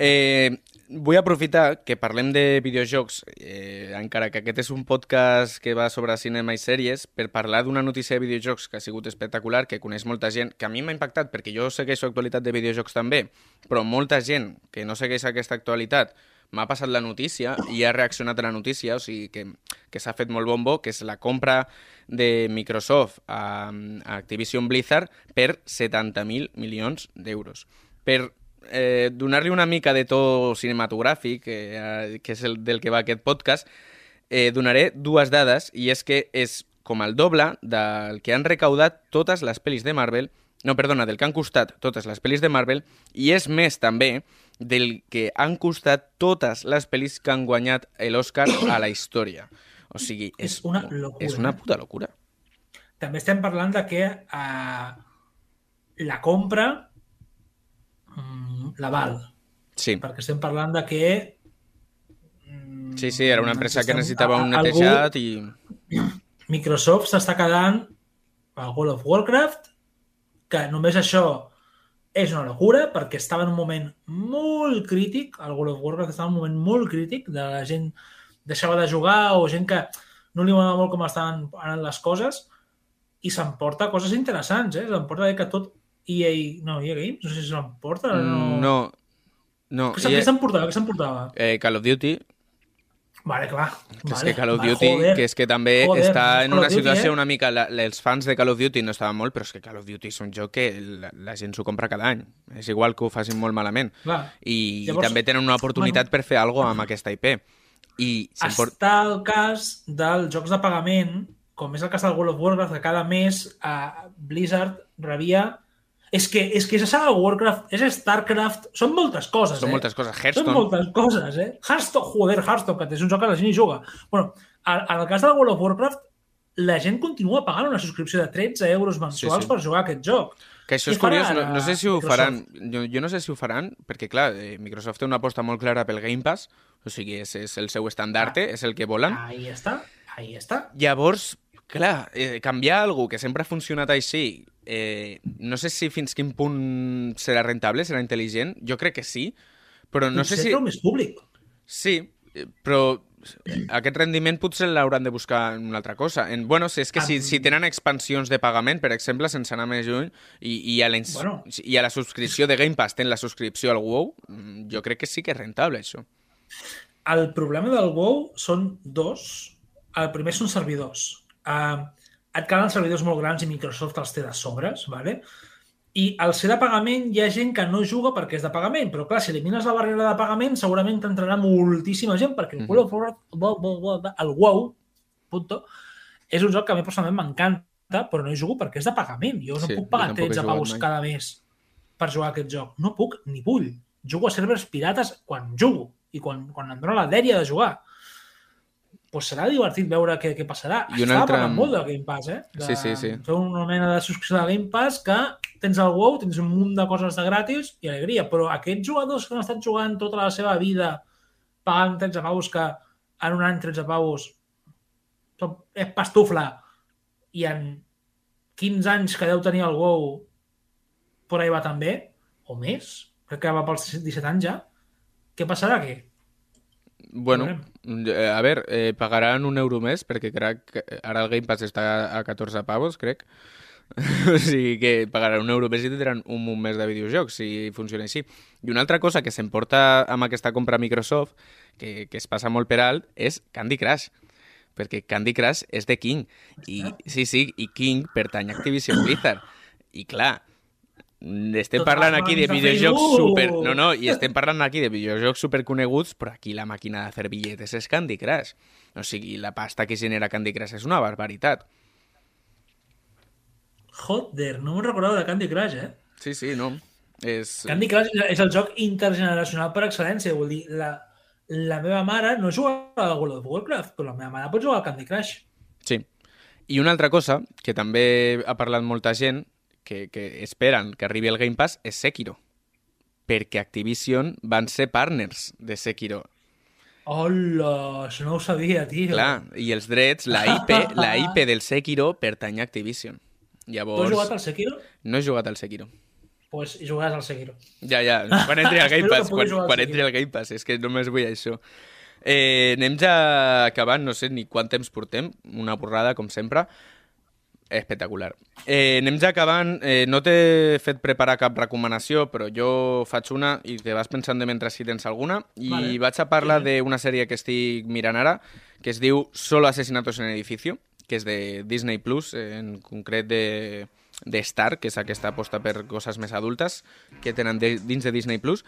Eh, vull aprofitar que parlem de videojocs, eh, encara que aquest és un podcast que va sobre cinema i sèries, per parlar d'una notícia de videojocs que ha sigut espectacular, que coneix molta gent, que a mi m'ha impactat perquè jo segueixo actualitat de videojocs també, però molta gent que no segueix aquesta actualitat m'ha passat la notícia i ha reaccionat a la notícia, o sigui que, que s'ha fet molt bombo, que és la compra de Microsoft a, a Activision Blizzard per 70.000 milions d'euros. Per eh, donar-li una mica de to cinematogràfic, eh, que és el del que va aquest podcast, eh, donaré dues dades, i és que és com el doble del que han recaudat totes les pel·lis de Marvel, no, perdona, del que han costat totes les pel·lis de Marvel, i és més també del que han costat totes les pel·lis que han guanyat l'Oscar a la història. O sigui, és, És una locura, És una eh? puta locura. També estem parlant de que eh, la compra mm, la val. Sí. Perquè estem parlant de que mm, Sí, sí, era una empresa que estem- necessitava un netejat i... Microsoft s'està quedant al World of Warcraft, que només això és una locura, perquè estava en un moment molt crític, el World of Warcraft estava en un moment molt crític, de la gent deixava de jugar o gent que no li agradava molt com estaven anant les coses, i s'emporta coses interessants, eh? S'emporta que tot EA... No, EA Games? No sé si s'emporta o no. No, No, Què i, què s'emportava? Què s'emportava? eh, Call of Duty, Vale, clar. que és vale, que Call of vale, Duty, joder. que és que també Joder, està en una Duty, situació eh? una mica... La, els fans de Call of Duty no estaven molt, però és que Call of Duty és un joc que la, la gent s'ho compra cada any. És igual que ho facin molt malament. Clar. I, Llavors, i també tenen una oportunitat per fer alguna cosa amb aquesta IP. I. Està el cas dels jocs de pagament, com és el cas del World of Warcraft, que cada mes a Blizzard rebia... És que, és que és a Warcraft, és StarCraft, són moltes coses, Són eh? moltes coses. Són Hearthstone, moltes coses, eh? Hearthstone, joder, Hearthstone, que és un joc que la gent hi juga. bueno, en el cas del World of Warcraft, la gent continua pagant una subscripció de 13 euros mensuals Sí, sí. per jugar a aquest joc. Que això és curiós, no, no sé si ho Microsoft? faran, jo, jo no sé si ho faran, perquè clar, eh, Microsoft té una aposta molt clara pel Game Pass, o sigui, és, és el seu estandarte, és el que volen. Ahí està, ahí està. Llavors, clar, eh, canviar alguna que sempre ha funcionat així, eh, no sé si fins quin punt serà rentable, serà intel·ligent, jo crec que sí, però no sé Potser si... treu més públic. Sí, eh, però aquest rendiment potser l'hauran de buscar en una altra cosa. En, bueno, si és que si, si tenen expansions de pagament, per exemple, sense anar més lluny, i, i, a la, Bueno. i a la subscripció de Game Pass tenen la subscripció al WoW, mm, jo crec que sí que és rentable, això. El problema del WoW són dos. El primer són servidors. Uh, et calen servidors molt grans i Microsoft els té de sobres, ¿vale? i al ser de pagament hi ha gent que no juga perquè és de pagament, però clar, si elimines la barrera de pagament segurament t'entrarà moltíssima gent perquè el Wo- Wo- el WoW, punto, és un joc que a mi personalment m'encanta, però no hi jugo perquè és de pagament. Jo no Sí, puc pagar tampoc he 13 jugat paus mai. cada mes per jugar a aquest joc. No puc ni vull. Jugo a servers pirates quan jugo i quan, quan em dóna la dèria de jugar. Pues serà divertit veure què, què passarà. I un Estava altre- parlant molt del Game Pass, eh? De Sí, sí, sí. Fer una mena de subscripció de Game Pass que tens el WoW, tens un munt de coses de gratis i alegria, però aquests jugadors que han estat jugant tota la seva vida pagant 13 paus que en un any 13 paus és pastufla i en 15 anys que deu tenir el WoW per ahí va també, o més, crec que va pels 17 anys ja, què passarà aquí? Bueno, eh, a veure, eh, pagaran un euro més, perquè crec que ara el Game Pass està a 14 pavos, crec. o sigui que pagaran un euro més i tindran un munt més de videojocs, si funciona així. I una altra cosa que s'emporta amb aquesta compra Microsoft, que, que es passa molt per alt, és Candy Crush. Perquè Candy Crush és de King. I, sí, sí, i King pertany a Activision Blizzard. I clar, estem parlant aquí de videojocs Facebook! super... No, no, i estem parlant aquí de videojocs superconeguts, però aquí la màquina de fer billetes és Candy Crush. O sigui, la pasta que genera Candy Crush és una barbaritat. Joder, no me'n recordava de Candy Crush, eh? Sí, sí, no. És... Candy Crush és el joc intergeneracional per excel·lència. Vol dir, la, la meva mare no juga al World of Warcraft, però la meva mare pot jugar al Candy Crush. Sí. I una altra cosa, que també ha parlat molta gent, que, que esperen que arribi el Game Pass, és Sekiro. Perquè Activision van ser partners de Sekiro. Hola, això no ho sabia, tio. Clar, i els drets, la IP, la IP del Sekiro pertany a Activision. Tu Llavors, has jugat al Sekiro? no he jugat al Sekiro. Pues jugaràs al Sekiro. Ja, ja, quan entri al Game Pass, quan, quan entri al Game Pass, és que només vull això. Eh, anem ja acabant, no sé ni quant temps portem, una borrada, com sempre. Espectacular. Eh, anem ja acabant, eh, no t'he fet preparar cap recomanació, però jo faig una i te vas pensant de mentre si tens alguna, i Vale. vaig a parlar d'una sèrie que estic mirant ara, que es diu Solo asesinatos en edificio, que és de Disney Plus, eh, en concret de, de Star, que és aquesta aposta per coses més adultes que tenen de, dins de Disney Plus,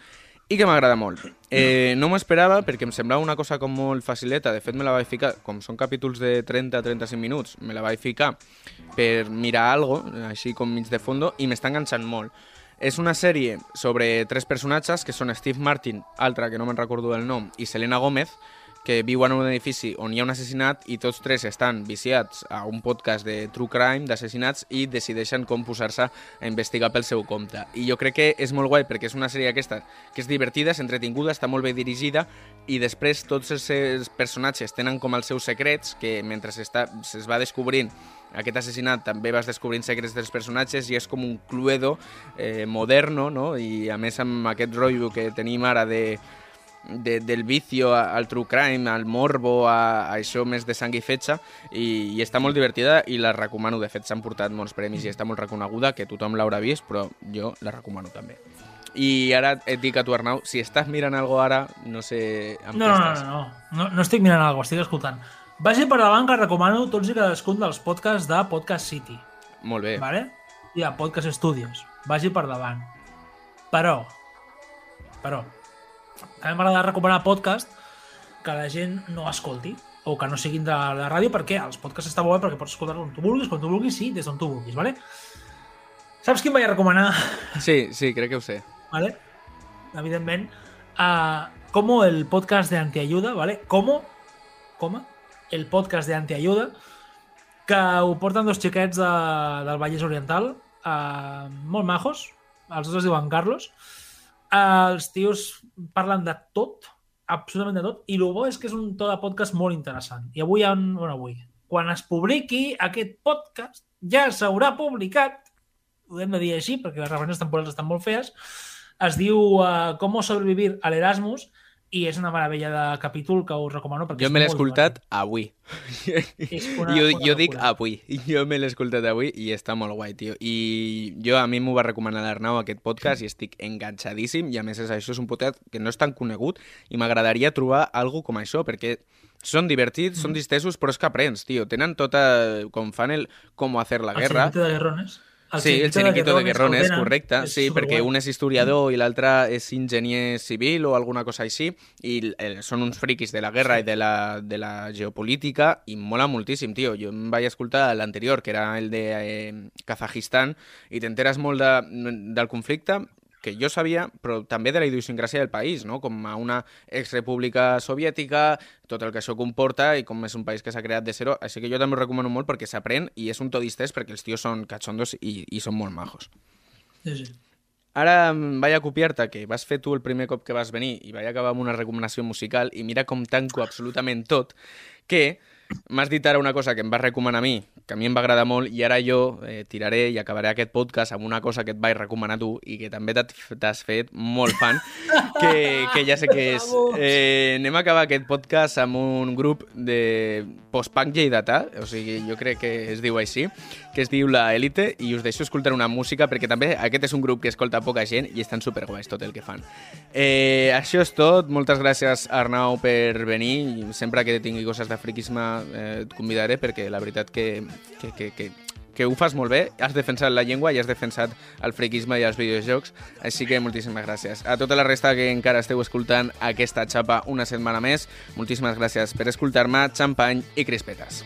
i que m'agrada molt. Eh, no m'ho esperava perquè em semblava una cosa com molt facileta, de fet me la vaig ficar, com són capítols de 30-35 minuts, me la vaig ficar per mirar algo, així com mig de fondo, i m'està enganxant molt. És una sèrie sobre tres personatges, que són Steve Martin, altre que no me'n recordo del nom, i Selena Gómez, que viuen en un edifici on hi ha un assassinat i tots tres estan viciats a un podcast de true crime, d'assassinats, i decideixen com posar-se a investigar pel seu compte. I jo crec que és molt guai perquè és una sèrie aquesta que és divertida, és entretinguda, està molt bé dirigida, i després tots els seus personatges tenen com els seus secrets, que mentre se's va descobrint aquest assassinat també vas descobrint secrets dels personatges i és com un cluedo eh, moderno, no? I a més amb aquest rotllo que tenim ara de, de, del vicio a- al true crime, al morbo, a, a això més de sang i fetge, i, i està molt divertida i la recomano. De fet, s'han portat molts premis i està molt reconeguda, que tothom l'haurà vist, però jo la recomano també. I ara et dic a tu, Arnau, si estàs mirant algo ara, no sé amb No, què no, no, estàs. no, no, no, no estic mirant cosa, estic escoltant. Vagi per davant que recomano tots i cadascun dels podcasts de Podcast City, Molt bé. vale? i de Podcast Studios. Vagi per davant. Però, però, també m'agrada recomanar podcast que la gent no escolti o que no siguin de la ràdio perquè els podcasts està bé perquè pots escoltar-los on tu vulguis, quan tu vulguis, sí, des d'on tu vulguis, vale? Saps quin vaig a recomanar? Sí, sí, crec que ho sé. ¿vale? Evidentment, uh, como el podcast de Antiayuda, ¿vale? Como, coma, el podcast de Antiayuda, que ho porten dos xiquets de, del Vallès Oriental, uh, molt majos, els dos es diuen Carlos, uh, els tios parlen de tot, absolutament de tot, i el bo és que és un to de podcast molt interessant. I avui, en, bueno, avui, quan es publiqui aquest podcast, ja s'haurà publicat, ho hem de dir així, perquè les referències temporals estan molt fees, es diu uh, Com sobrevivir a l'Erasmus i és una meravella de capítol que us recomano perquè Jo me l'he escoltat avui. És una- jo, una jo dic avui. Jo me l'he escoltat avui i està molt guai, tio. I jo, a mi m'ho va recomanar l'Arnau aquest podcast i estic enganxadíssim i a més és, això és un podcast que no és tan conegut i m'agradaria trobar algo com això perquè són divertits, Mm. són distesos, però és que aprens, tio. Tenen tota... Com fan el... Com hacer la El guerra. Chiringuito de Guerrones. Sí, el xiringuito de ho tenen, correcte. és Sí, perquè un és historiador i l'altre és enginyer civil o alguna cosa així, i eh, són uns friquis de la guerra i de la, de la geopolítica, i mola moltíssim, tio. Jo em vaig escoltar l'anterior, que era el de eh, Kazajistan, i t'enteres molt de, del conflicte, que jo sabia, però també de la idiosincràsia del país, no? com a una exrepública soviètica, tot el que això comporta i com és un país que s'ha creat de zero, així que jo també ho recomano molt perquè s'aprèn i és un to distès perquè els tios són cachondos i, i són molt majos. Sí, sí. Ara em vaig a copiar-te, que vas fer tu el primer cop que vas venir i vaig acabar amb una recomanació musical i mira com tanco absolutament tot, que m'has dit ara una cosa que em vas recomanar a mi, que a mi em va agradar molt, i ara jo eh, tiraré i acabaré aquest podcast amb una cosa que et vaig recomanar tu i que també t'has- fet molt fan, que, que ja sé que és. Eh, anem a acabar aquest podcast amb un grup de post-punk lleidatà, o sigui, jo crec que es diu així, que es diu La Elite, i us deixo escoltar una música, perquè també aquest és un grup que escolta poca gent i estan superguais tot el que fan. Eh, això és tot, moltes gràcies Arnau per venir, sempre que tingui coses de friquisme eh, et convidaré, perquè la veritat que, que, que, que que ho fas molt bé, has defensat la llengua i has defensat el friquisme i els videojocs, així que moltíssimes gràcies. A tota la resta que encara esteu escoltant aquesta xapa una setmana més, moltíssimes gràcies per escoltar-me, xampany i crispetes.